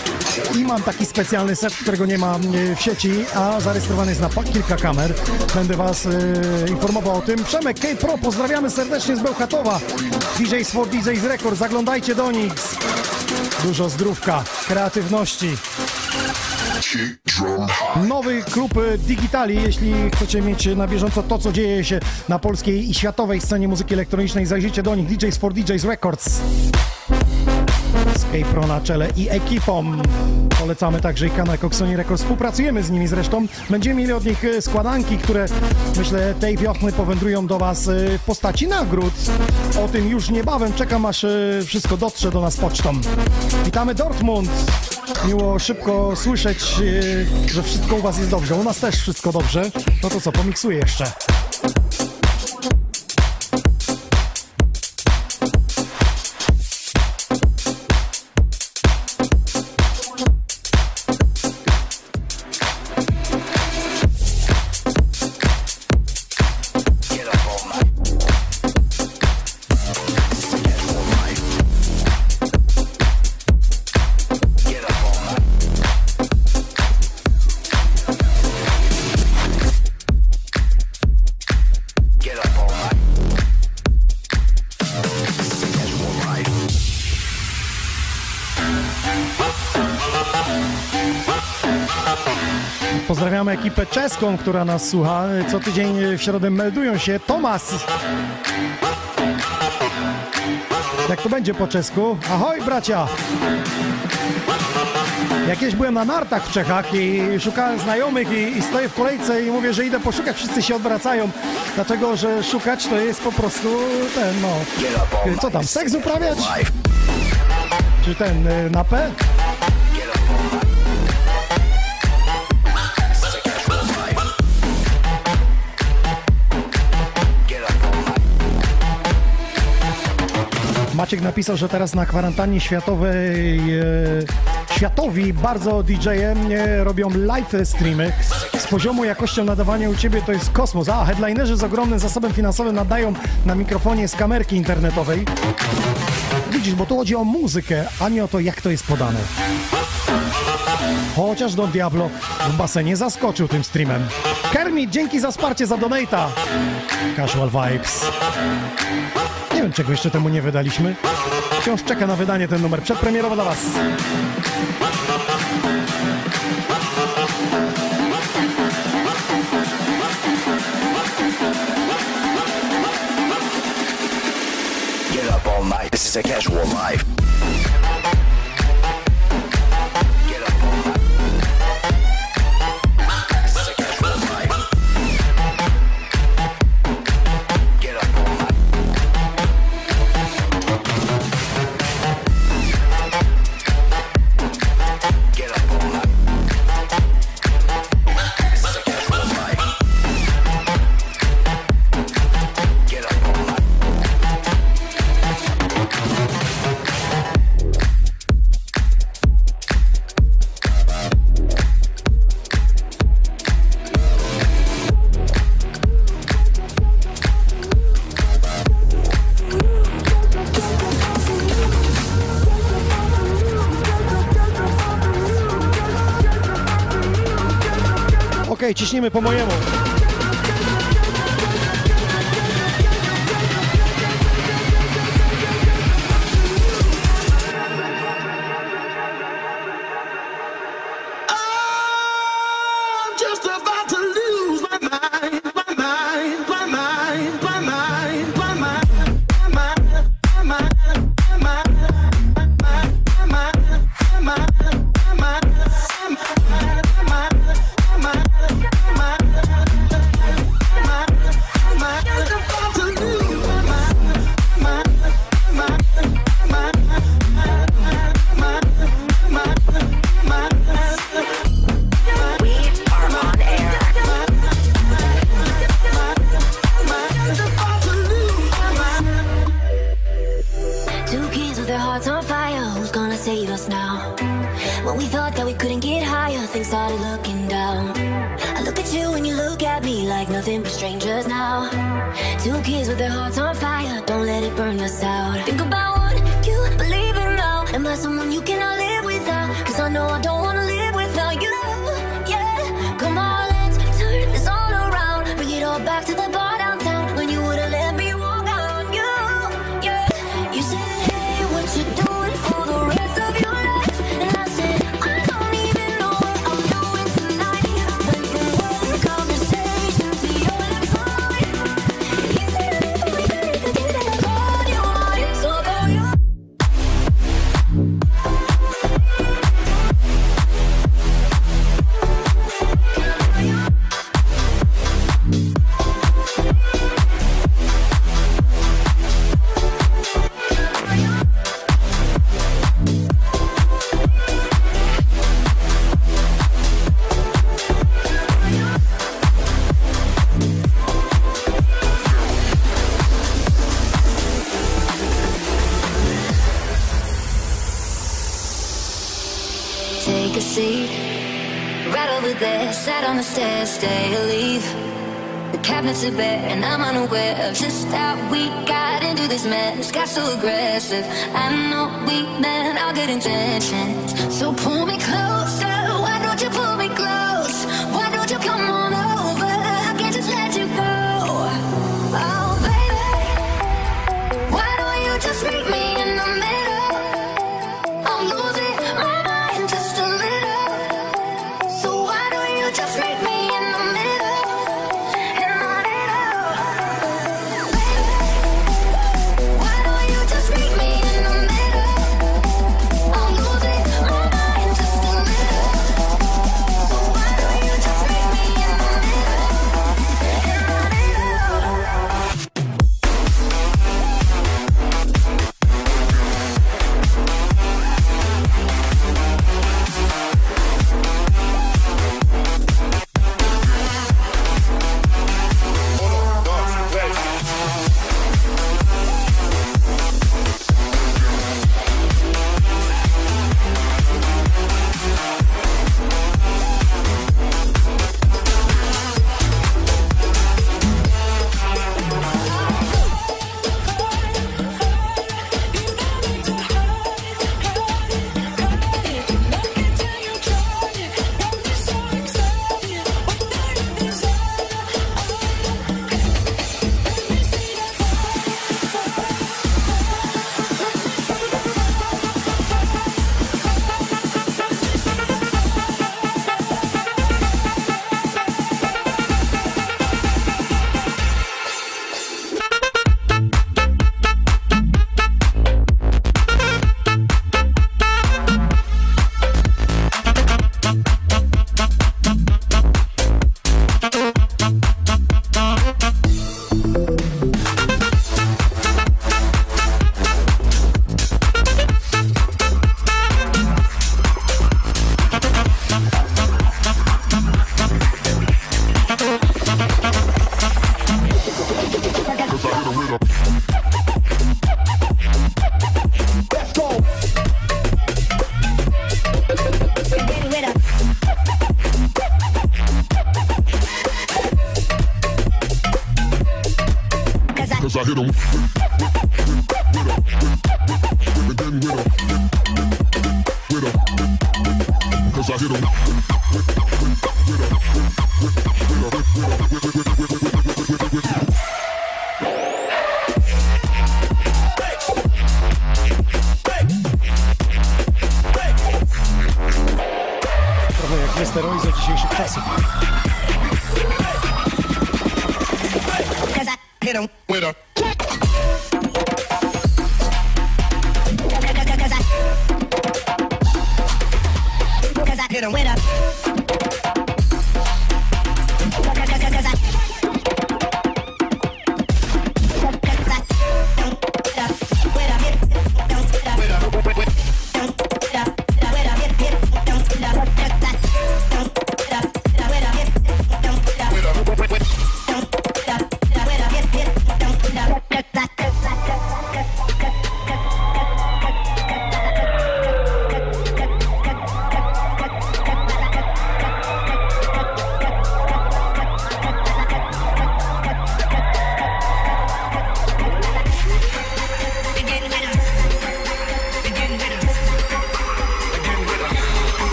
S4: I mam taki specjalny set, którego nie ma e, w sieci, a zarejestrowany jest na kilka kamer. Będę was e, informował o tym. Przemek K-Pro, pozdrawiamy serdecznie z Bełchatowa. DJs for DJs Record, zaglądajcie do nich. Dużo zdrówka, kreatywności. Nowy klub Digitali, jeśli chcecie mieć na bieżąco to, co dzieje się na polskiej i światowej scenie muzyki elektronicznej, zajrzyjcie do nich. DJs for DJs Records. Z K-Pro na czele i ekipą. Polecamy także i kanał Coxoni Records. Współpracujemy z nimi zresztą. Będziemy mieli od nich e, składanki, które myślę tej wiosny powędrują do Was e, w postaci nagród. O tym już niebawem. Czekam aż e, wszystko dotrze do nas pocztą. Witamy Dortmund. Miło szybko słyszeć, że wszystko u Was jest dobrze. U nas też wszystko dobrze. No to co, pomiksuję jeszcze. Pozdrawiamy ekipę czeską, która nas słucha. Co tydzień w środę meldują się. Tomas! Jak to będzie po czesku? Ahoj, bracia! Jak kiedyś byłem na nartach w Czechach i szukałem znajomych i, i stoję w kolejce i mówię, że idę poszukać, wszyscy się odwracają, dlatego że szukać to jest po prostu ten, no... Co tam, seks uprawiać? Czy ten, y, na P? Maciek napisał, że teraz na kwarantannie światowej e, światowi bardzo DJ-e robią live streamy. Z poziomu jakością nadawania u Ciebie to jest kosmos. A, headlinerzy z ogromnym zasobem finansowym nadają na mikrofonie z kamerki internetowej. Widzisz, bo tu chodzi o muzykę, a nie o to, jak to jest podane. Chociaż Don Diablo w basenie zaskoczył tym streamem. Kermit, dzięki za wsparcie, za donata. Casual Vibes. Nie wiem, czego jeszcze temu nie wydaliśmy. Wciąż czeka na wydanie ten numer. Przedpremierowo dla Was.
S13: Is a casual life.
S10: Gonimy po mojemu.
S6: mess got so aggressive. I know we meant all good intentions. So pull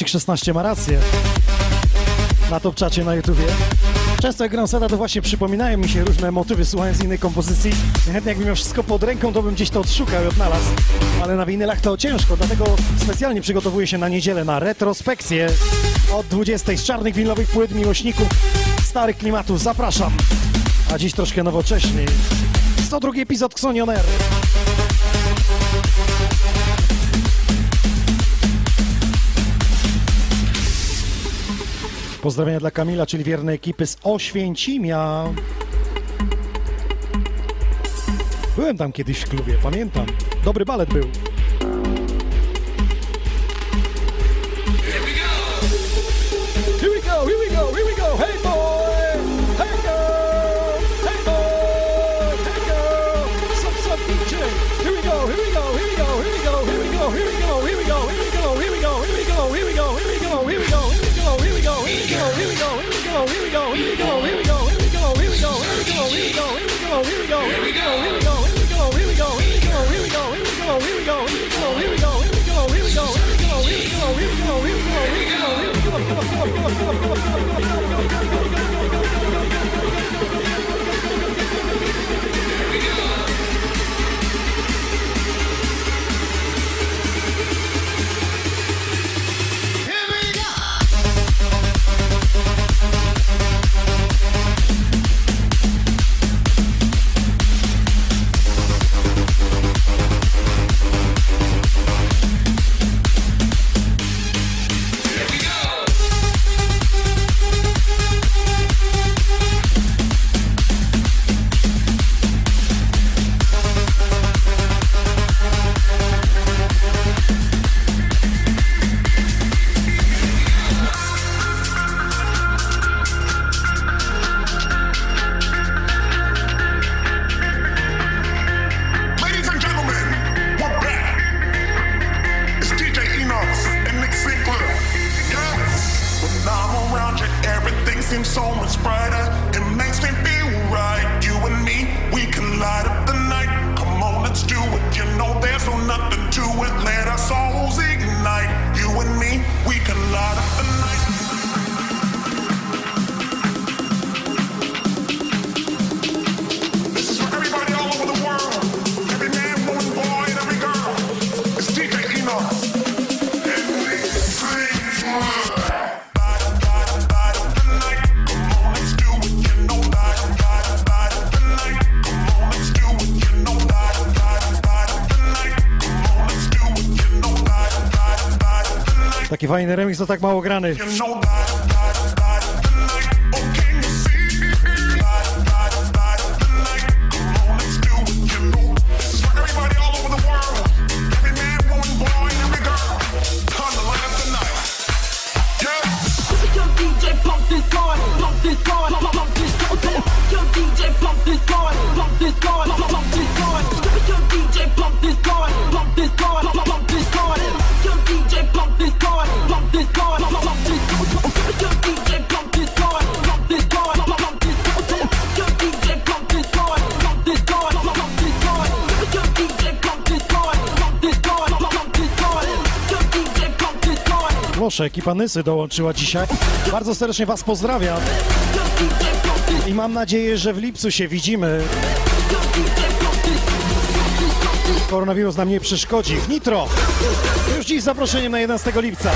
S4: Marcik 16 ma rację na topczacie na YouTubie. Często jak gram seta, to właśnie przypominają mi się różne motywy słuchając innej kompozycji. Chętnie jakbym miał wszystko pod ręką, to bym gdzieś to odszukał i odnalazł. Ale na winylach to ciężko, dlatego specjalnie przygotowuję się na niedzielę na retrospekcję od 20 z czarnych winylowych płyt miłośników starych klimatów. Zapraszam! A dziś troszkę nowocześniej. 102 epizod Xonion Air. Pozdrowienia dla Kamila, czyli wiernej ekipy z Oświęcimia. Byłem tam kiedyś w klubie, pamiętam. Dobry balet był. Fajny remix, to tak mało grany. Włosze, ekipa Nysy dołączyła dzisiaj. Bardzo serdecznie Was pozdrawiam. I mam nadzieję, że w lipcu się widzimy. Koronawirus nam nie przeszkodzi. Nitro! Już dziś zaproszeniem na 11 lipca.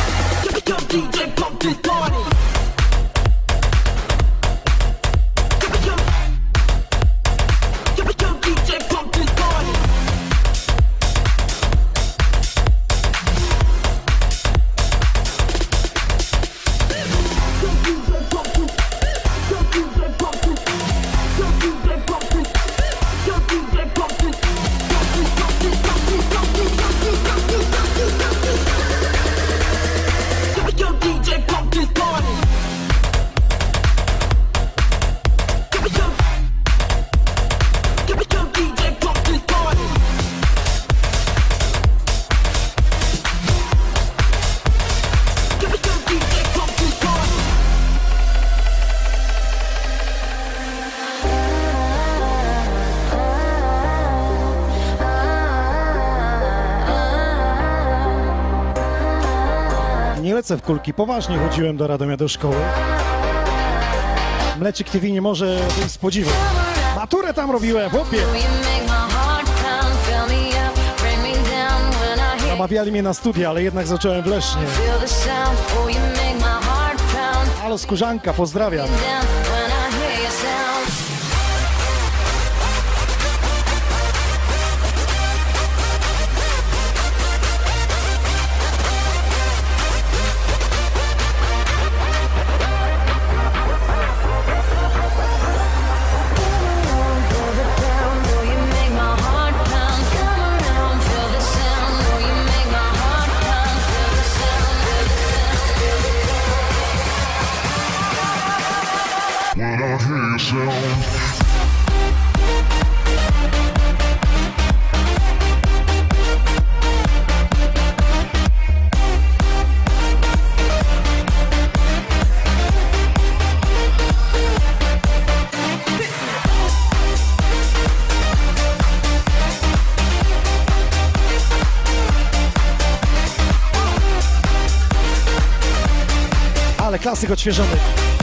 S4: Lecę w kulki, poważnie chodziłem do Radomia do szkoły. Mleczyk TV nie może być z podziwu. Maturę tam robiłem, chłopie! Namawiali mnie na studia, ale jednak zacząłem w Lesznie. Halo Skórzanka, pozdrawiam. Klasyk odświeżony.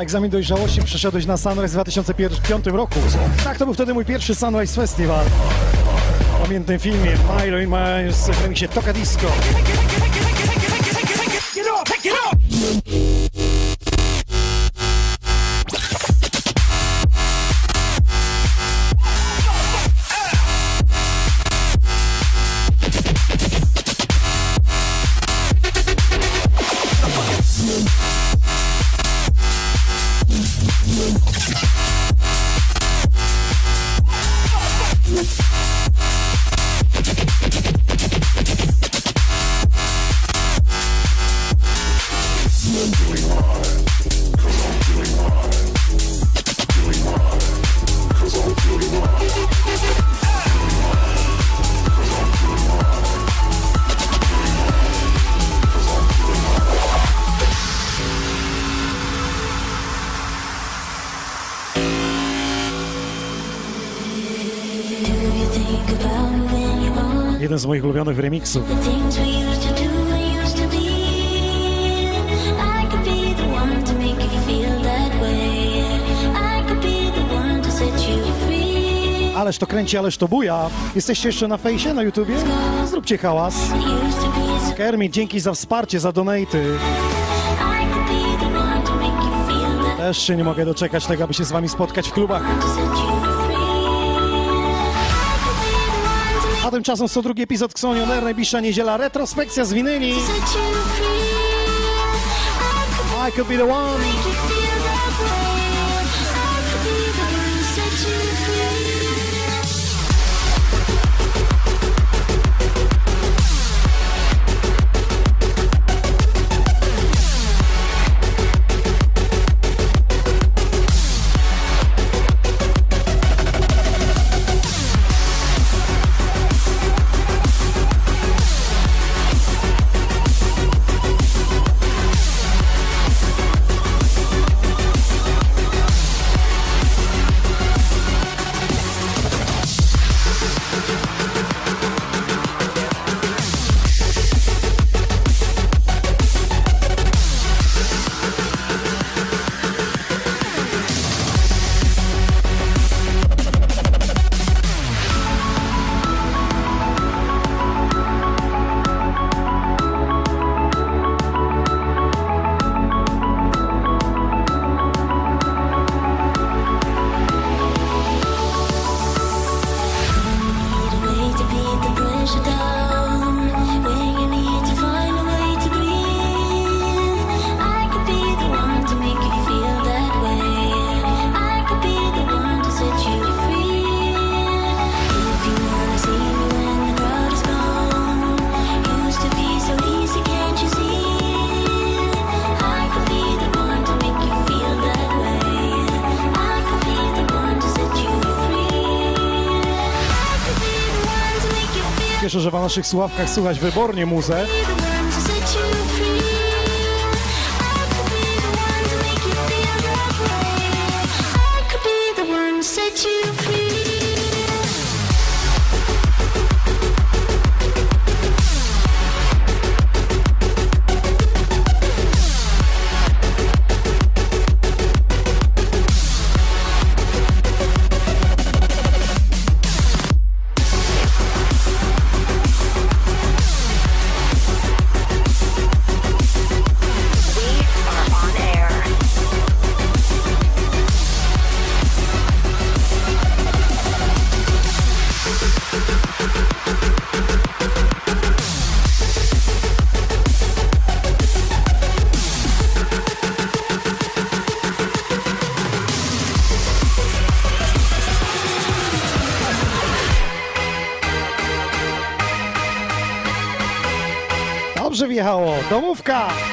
S4: Egzamin dojrzałości przeszedłeś na Sunrise w 2005 roku. Tak, to był wtedy mój pierwszy Sunrise Festival. W pamiętnym filmie Milo i Miles w remiksie Toka Disco.
S10: You free.
S4: Ależ to kręci, ależ to buja. Jesteście jeszcze na fejsie, na YouTubie? Zróbcie hałas. Kermit, dzięki za wsparcie, za donaty. Też się nie mogę doczekać tego, aby się z wami spotkać w klubach. A tymczasem co drugi epizod Xonion najbliższa niedziela, retrospekcja z winyli. I could be the one. Naszych słuchawkach słychać wybornie muzę.
S6: ficar.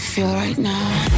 S6: Feel right now?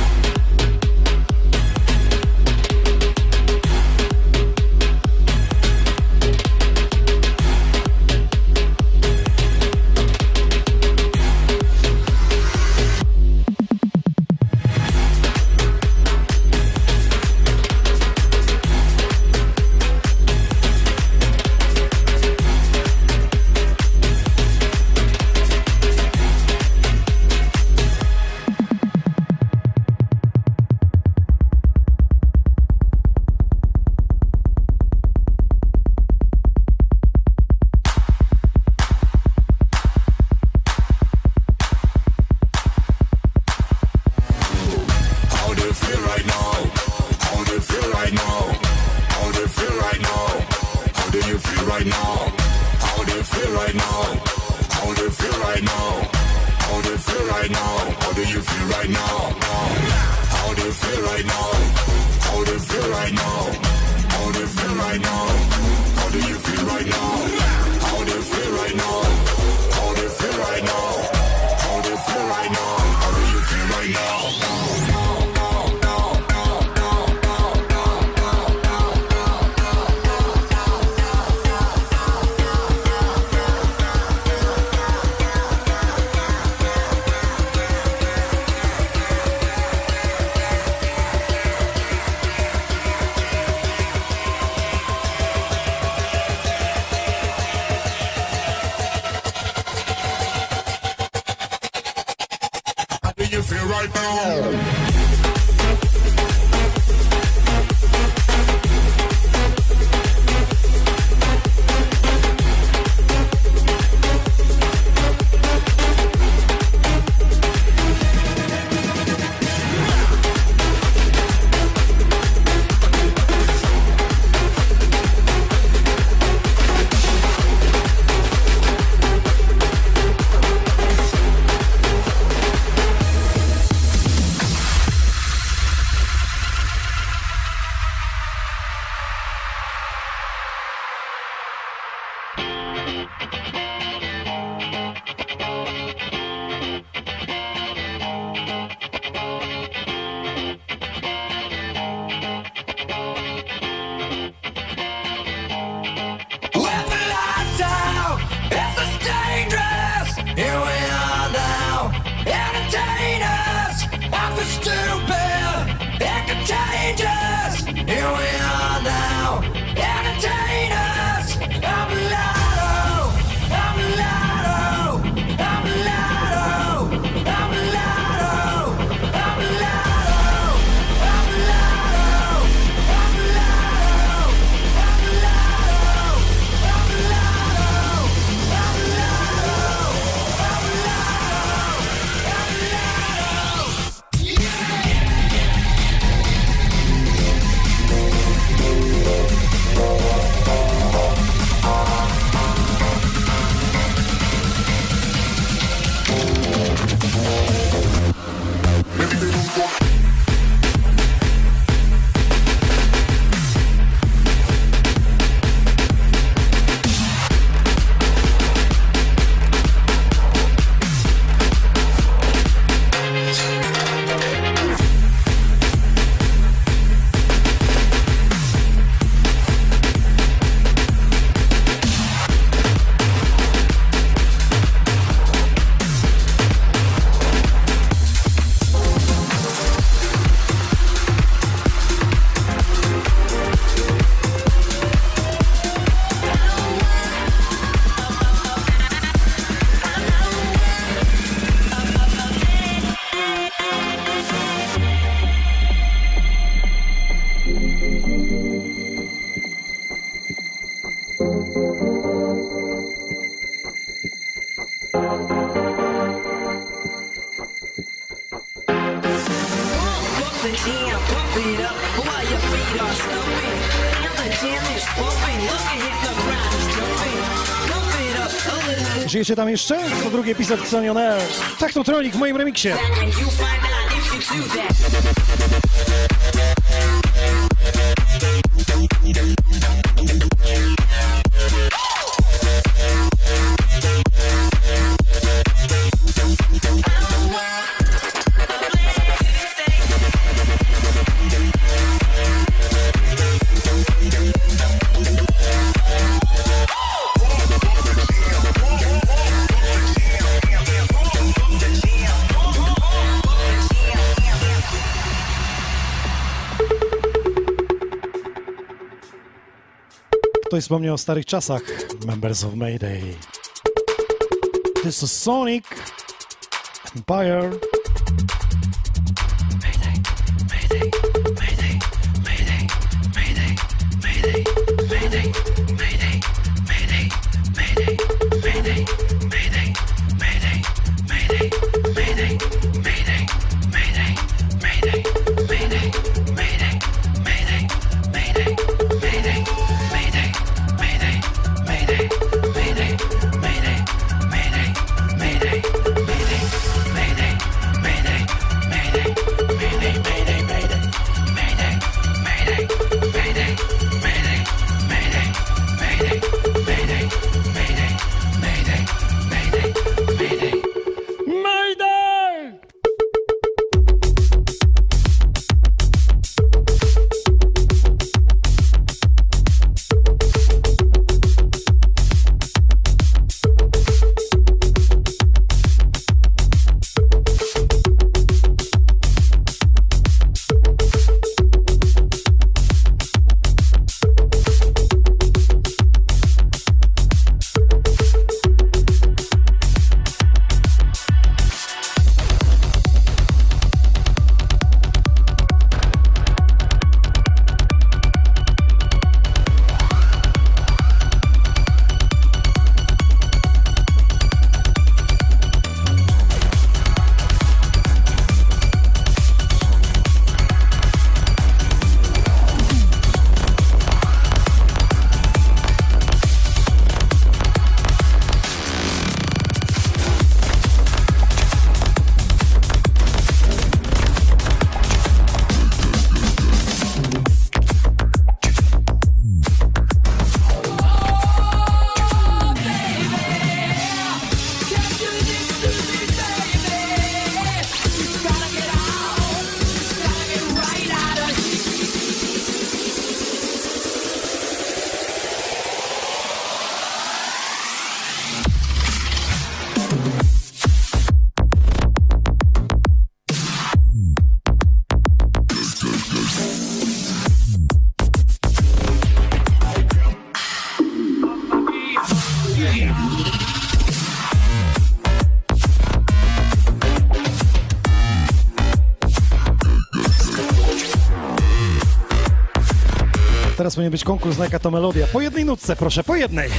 S8: Right now? How do you feel right now? How do you feel right now? How do you feel right now? How do you feel right now? How do you feel right now? How do you feel right now? How do you feel right now? How do you feel right now? How do you feel right now? How do you feel right now? How do you feel right now?
S4: Żyjecie tam jeszcze? Tak to drugie episod to Technotronik w moim remiksie. Ktoś wspomniał o starych czasach. Members of Mayday. This is Sonic Empire. Powinien być konkurs na jaka to melodia. Po jednej nutce, proszę, po jednej.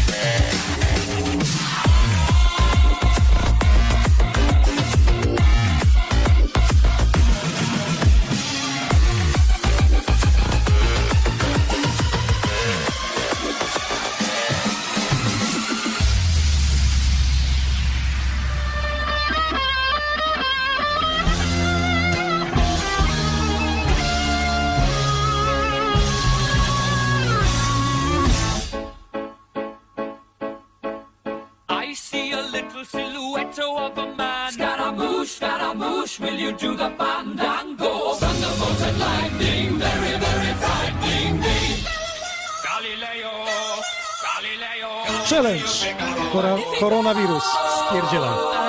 S4: Koronawirus. Spierdzielaj.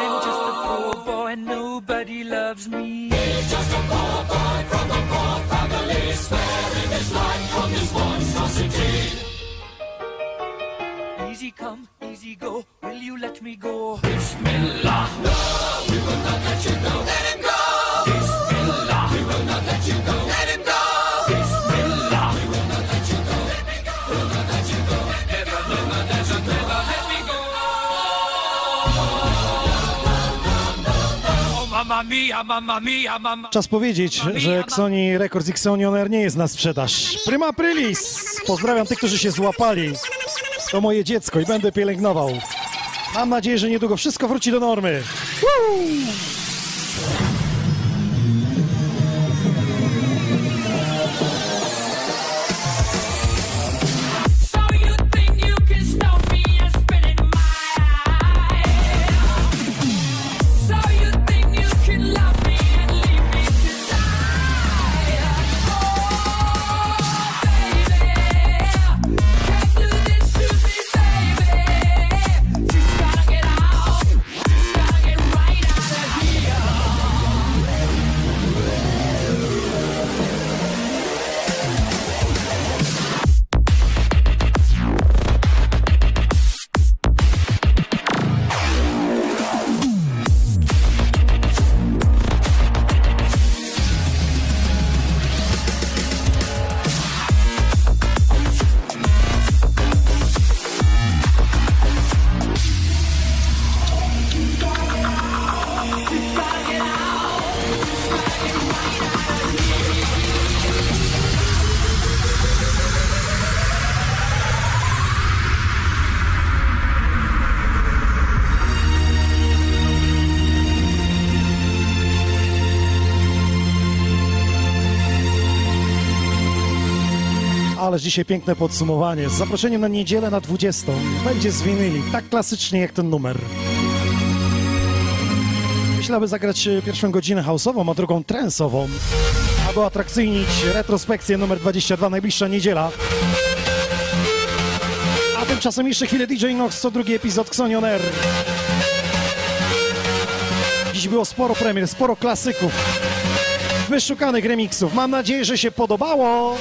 S4: Czas powiedzieć, że Xoni Records i Xoni On Air nie jest na sprzedaż. Prima Aprilis! Pozdrawiam tych, którzy się złapali. To moje dziecko i będę pielęgnował. Mam nadzieję, że niedługo wszystko wróci do normy. Woo! Dzisiaj piękne podsumowanie. Z zaproszeniem na niedzielę na 20. Będzie z winyli, tak klasycznie jak ten numer. Myślę, aby zagrać e, pierwszą godzinę house'ową, a drugą trensową, aby atrakcyjnić retrospekcję numer 22, najbliższa niedziela. A tymczasem jeszcze chwilę DJ Nox, co drugi epizod Xonion Air. Dziś było sporo premier, sporo klasyków, wyszukanych remixów. Mam nadzieję, że się podobało.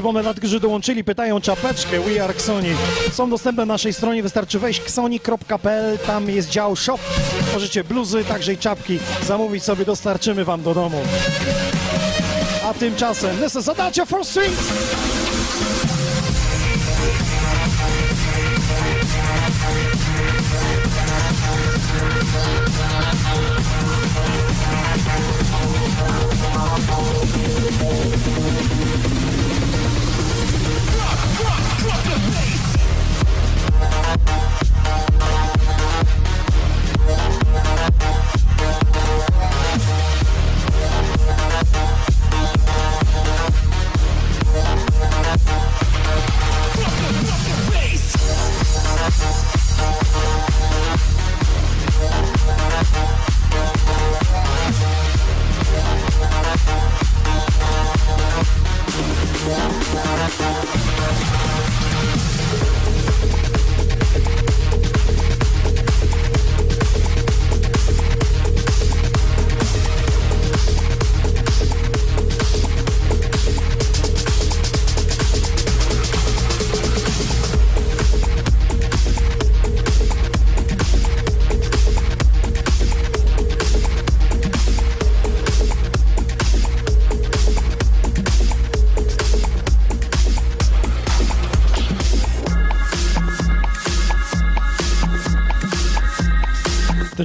S4: Przypomnę, dla tych, którzy dołączyli, pytają czapeczkę We Are Xoni. Są dostępne na naszej stronie, wystarczy wejść xoni.pl, tam jest dział shop. Możecie bluzy, także i czapki zamówić sobie, dostarczymy wam do domu. A tymczasem, this is Adagio for Strings!
S14: Thank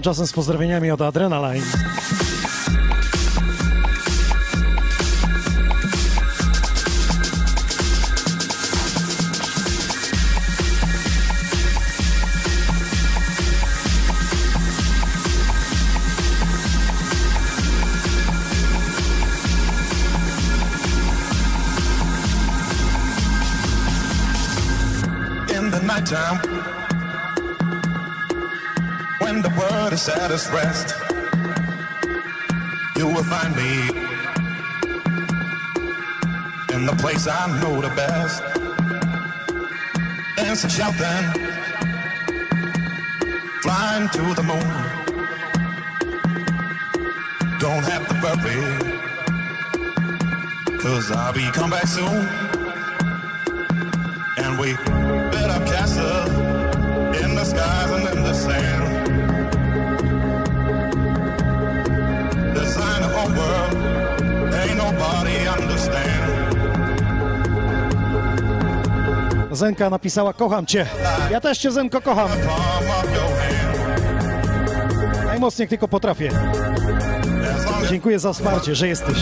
S10: tymczasem z pozdrowieniami od Adrenaline.
S15: Rest. You will find me in the place I know the best. Dancing shouting flying to the moon. Don't have to worry cause I'll be come back soon
S10: Zenka napisała kocham cię. Ja też cię Zenko kocham. Najmocniej tylko potrafię. Dziękuję za wsparcie, że jesteś.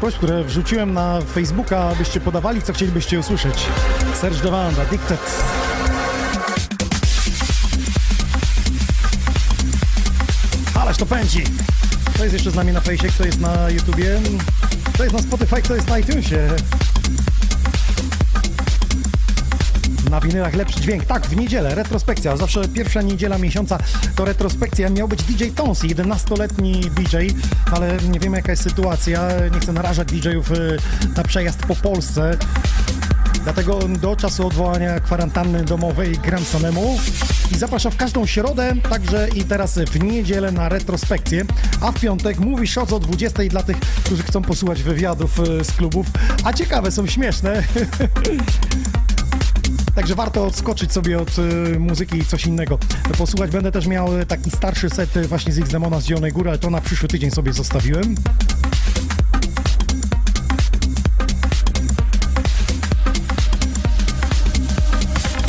S10: Prośb, które wrzuciłem na Facebooka, abyście podawali, co chcielibyście usłyszeć. Serge Devant, Addicted. Ależ to pędzi! Kto jest jeszcze z nami na fejsie, kto jest na YouTubie, kto jest na Spotify, kto jest na iTunesie. Na
S4: winylach lepszy dźwięk. Tak, w niedzielę, retrospekcja. Zawsze pierwsza niedziela miesiąca to retrospekcja. Miał być DJ Tonsy, 11-letni DJ, ale nie wiemy jaka jest sytuacja. Nie chcę narażać DJ-ów y, na przejazd po Polsce. Dlatego do czasu odwołania kwarantanny domowej gram samemu i zapraszam w każdą środę, także i teraz w niedzielę na retrospekcję, a w piątek mówi shots o 20 dla tych, którzy chcą posłuchać wywiadów e, z klubów, a ciekawe, są śmieszne. Także warto odskoczyć sobie od y, muzyki i coś innego. Posłuchać będę też miał e, taki starszy set e, właśnie z X-Demona z Zielonej Góry, ale to na przyszły tydzień sobie zostawiłem.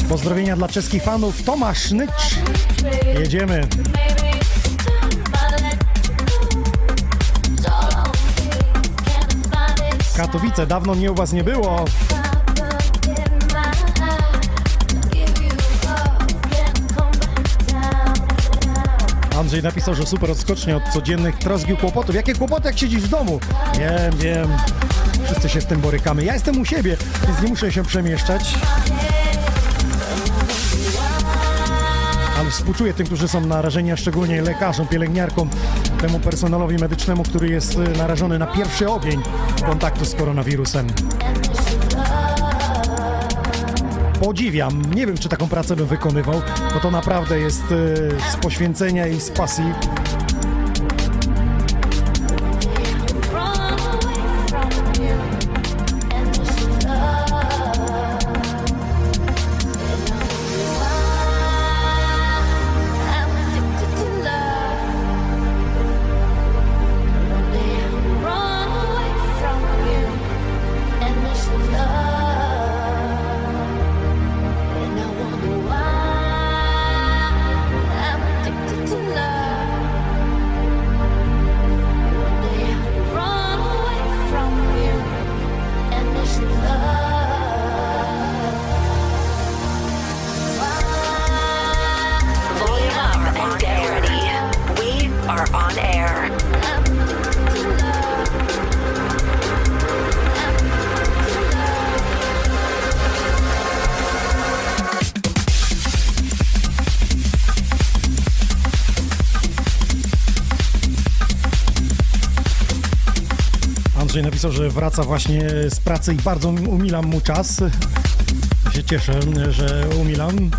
S4: Pozdrowienia dla czeskich fanów. Tomasz Nycz. Jedziemy. Katowice, dawno mnie u was nie było. Andrzej napisał, że super odskocznie od codziennych trosk i kłopotów. Jakie kłopoty, jak siedzisz w domu? Wiem, wiem. Wszyscy się z tym borykamy. Ja jestem u siebie, więc nie muszę się przemieszczać. Ale współczuję tym, którzy są narażeni, a szczególnie lekarzom, pielęgniarkom, temu personelowi medycznemu, który jest y, narażony na pierwszy ogień kontaktu z koronawirusem. Podziwiam. Nie wiem, czy taką pracę bym wykonywał, bo to naprawdę jest y, z poświęcenia i z pasji. Że wraca właśnie z pracy i bardzo umilam mu czas. Się cieszę, że umilam.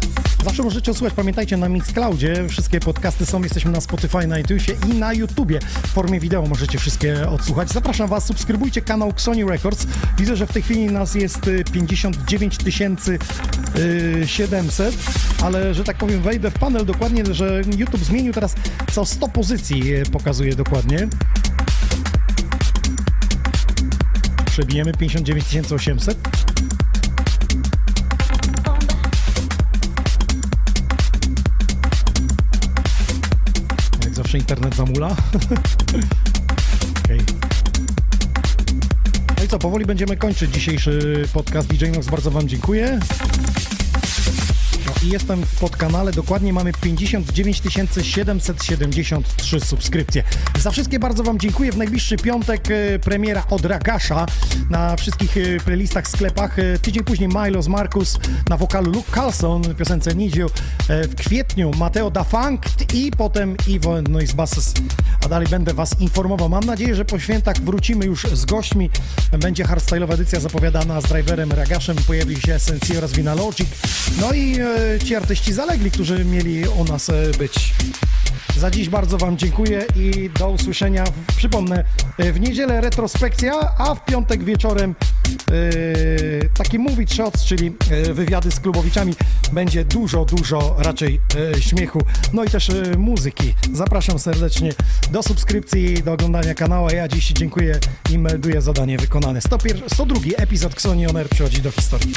S4: Zawsze możecie odsłuchać, pamiętajcie, na Mixcloudzie wszystkie podcasty są, jesteśmy na Spotify, na iTunesie i na YouTubie. W formie wideo możecie wszystkie odsłuchać. Zapraszam Was, subskrybujcie kanał Sony Records. Widzę, że w tej chwili nas jest y, 59 700, ale że tak powiem wejdę w panel dokładnie, że YouTube zmienił teraz co 100 pozycji y, pokazuje dokładnie. Przebijemy 59 800. Jak zawsze internet zamula. Okej. No i co, powoli będziemy kończyć dzisiejszy podcast DJ Nox. Bardzo Wam dziękuję. I jestem w podkanale, dokładnie mamy 59 773 subskrypcje. Za wszystkie bardzo Wam dziękuję. W najbliższy piątek e, premiera od Ragasza na wszystkich e, playlistach, sklepach. E, Tydzień później Milos Marcus na wokalu Luke Carlson w piosence. E, W kwietniu Mateo da Funk i potem Ivo and Noise Basses. A dalej będę Was informował. Mam nadzieję, że po świętach wrócimy już z gośćmi. Będzie hardstyle'owa edycja zapowiadana z driverem Ragaszem. Pojawi się SNC oraz Vina Logic. No i e, ci artyści zalegli, którzy mieli u nas e, być. Za dziś bardzo Wam dziękuję i do usłyszenia. Przypomnę, e, w niedzielę retrospekcja, a w piątek wieczorem taki movie shots, czyli e, wywiady z klubowiczami. Będzie dużo, dużo raczej e, śmiechu, no i też e, muzyki. Zapraszam serdecznie do subskrypcji, do oglądania kanału. Ja dziś dziękuję i melduję zadanie wykonane. 101, 102 epizod Xoni On Air przychodzi do historii.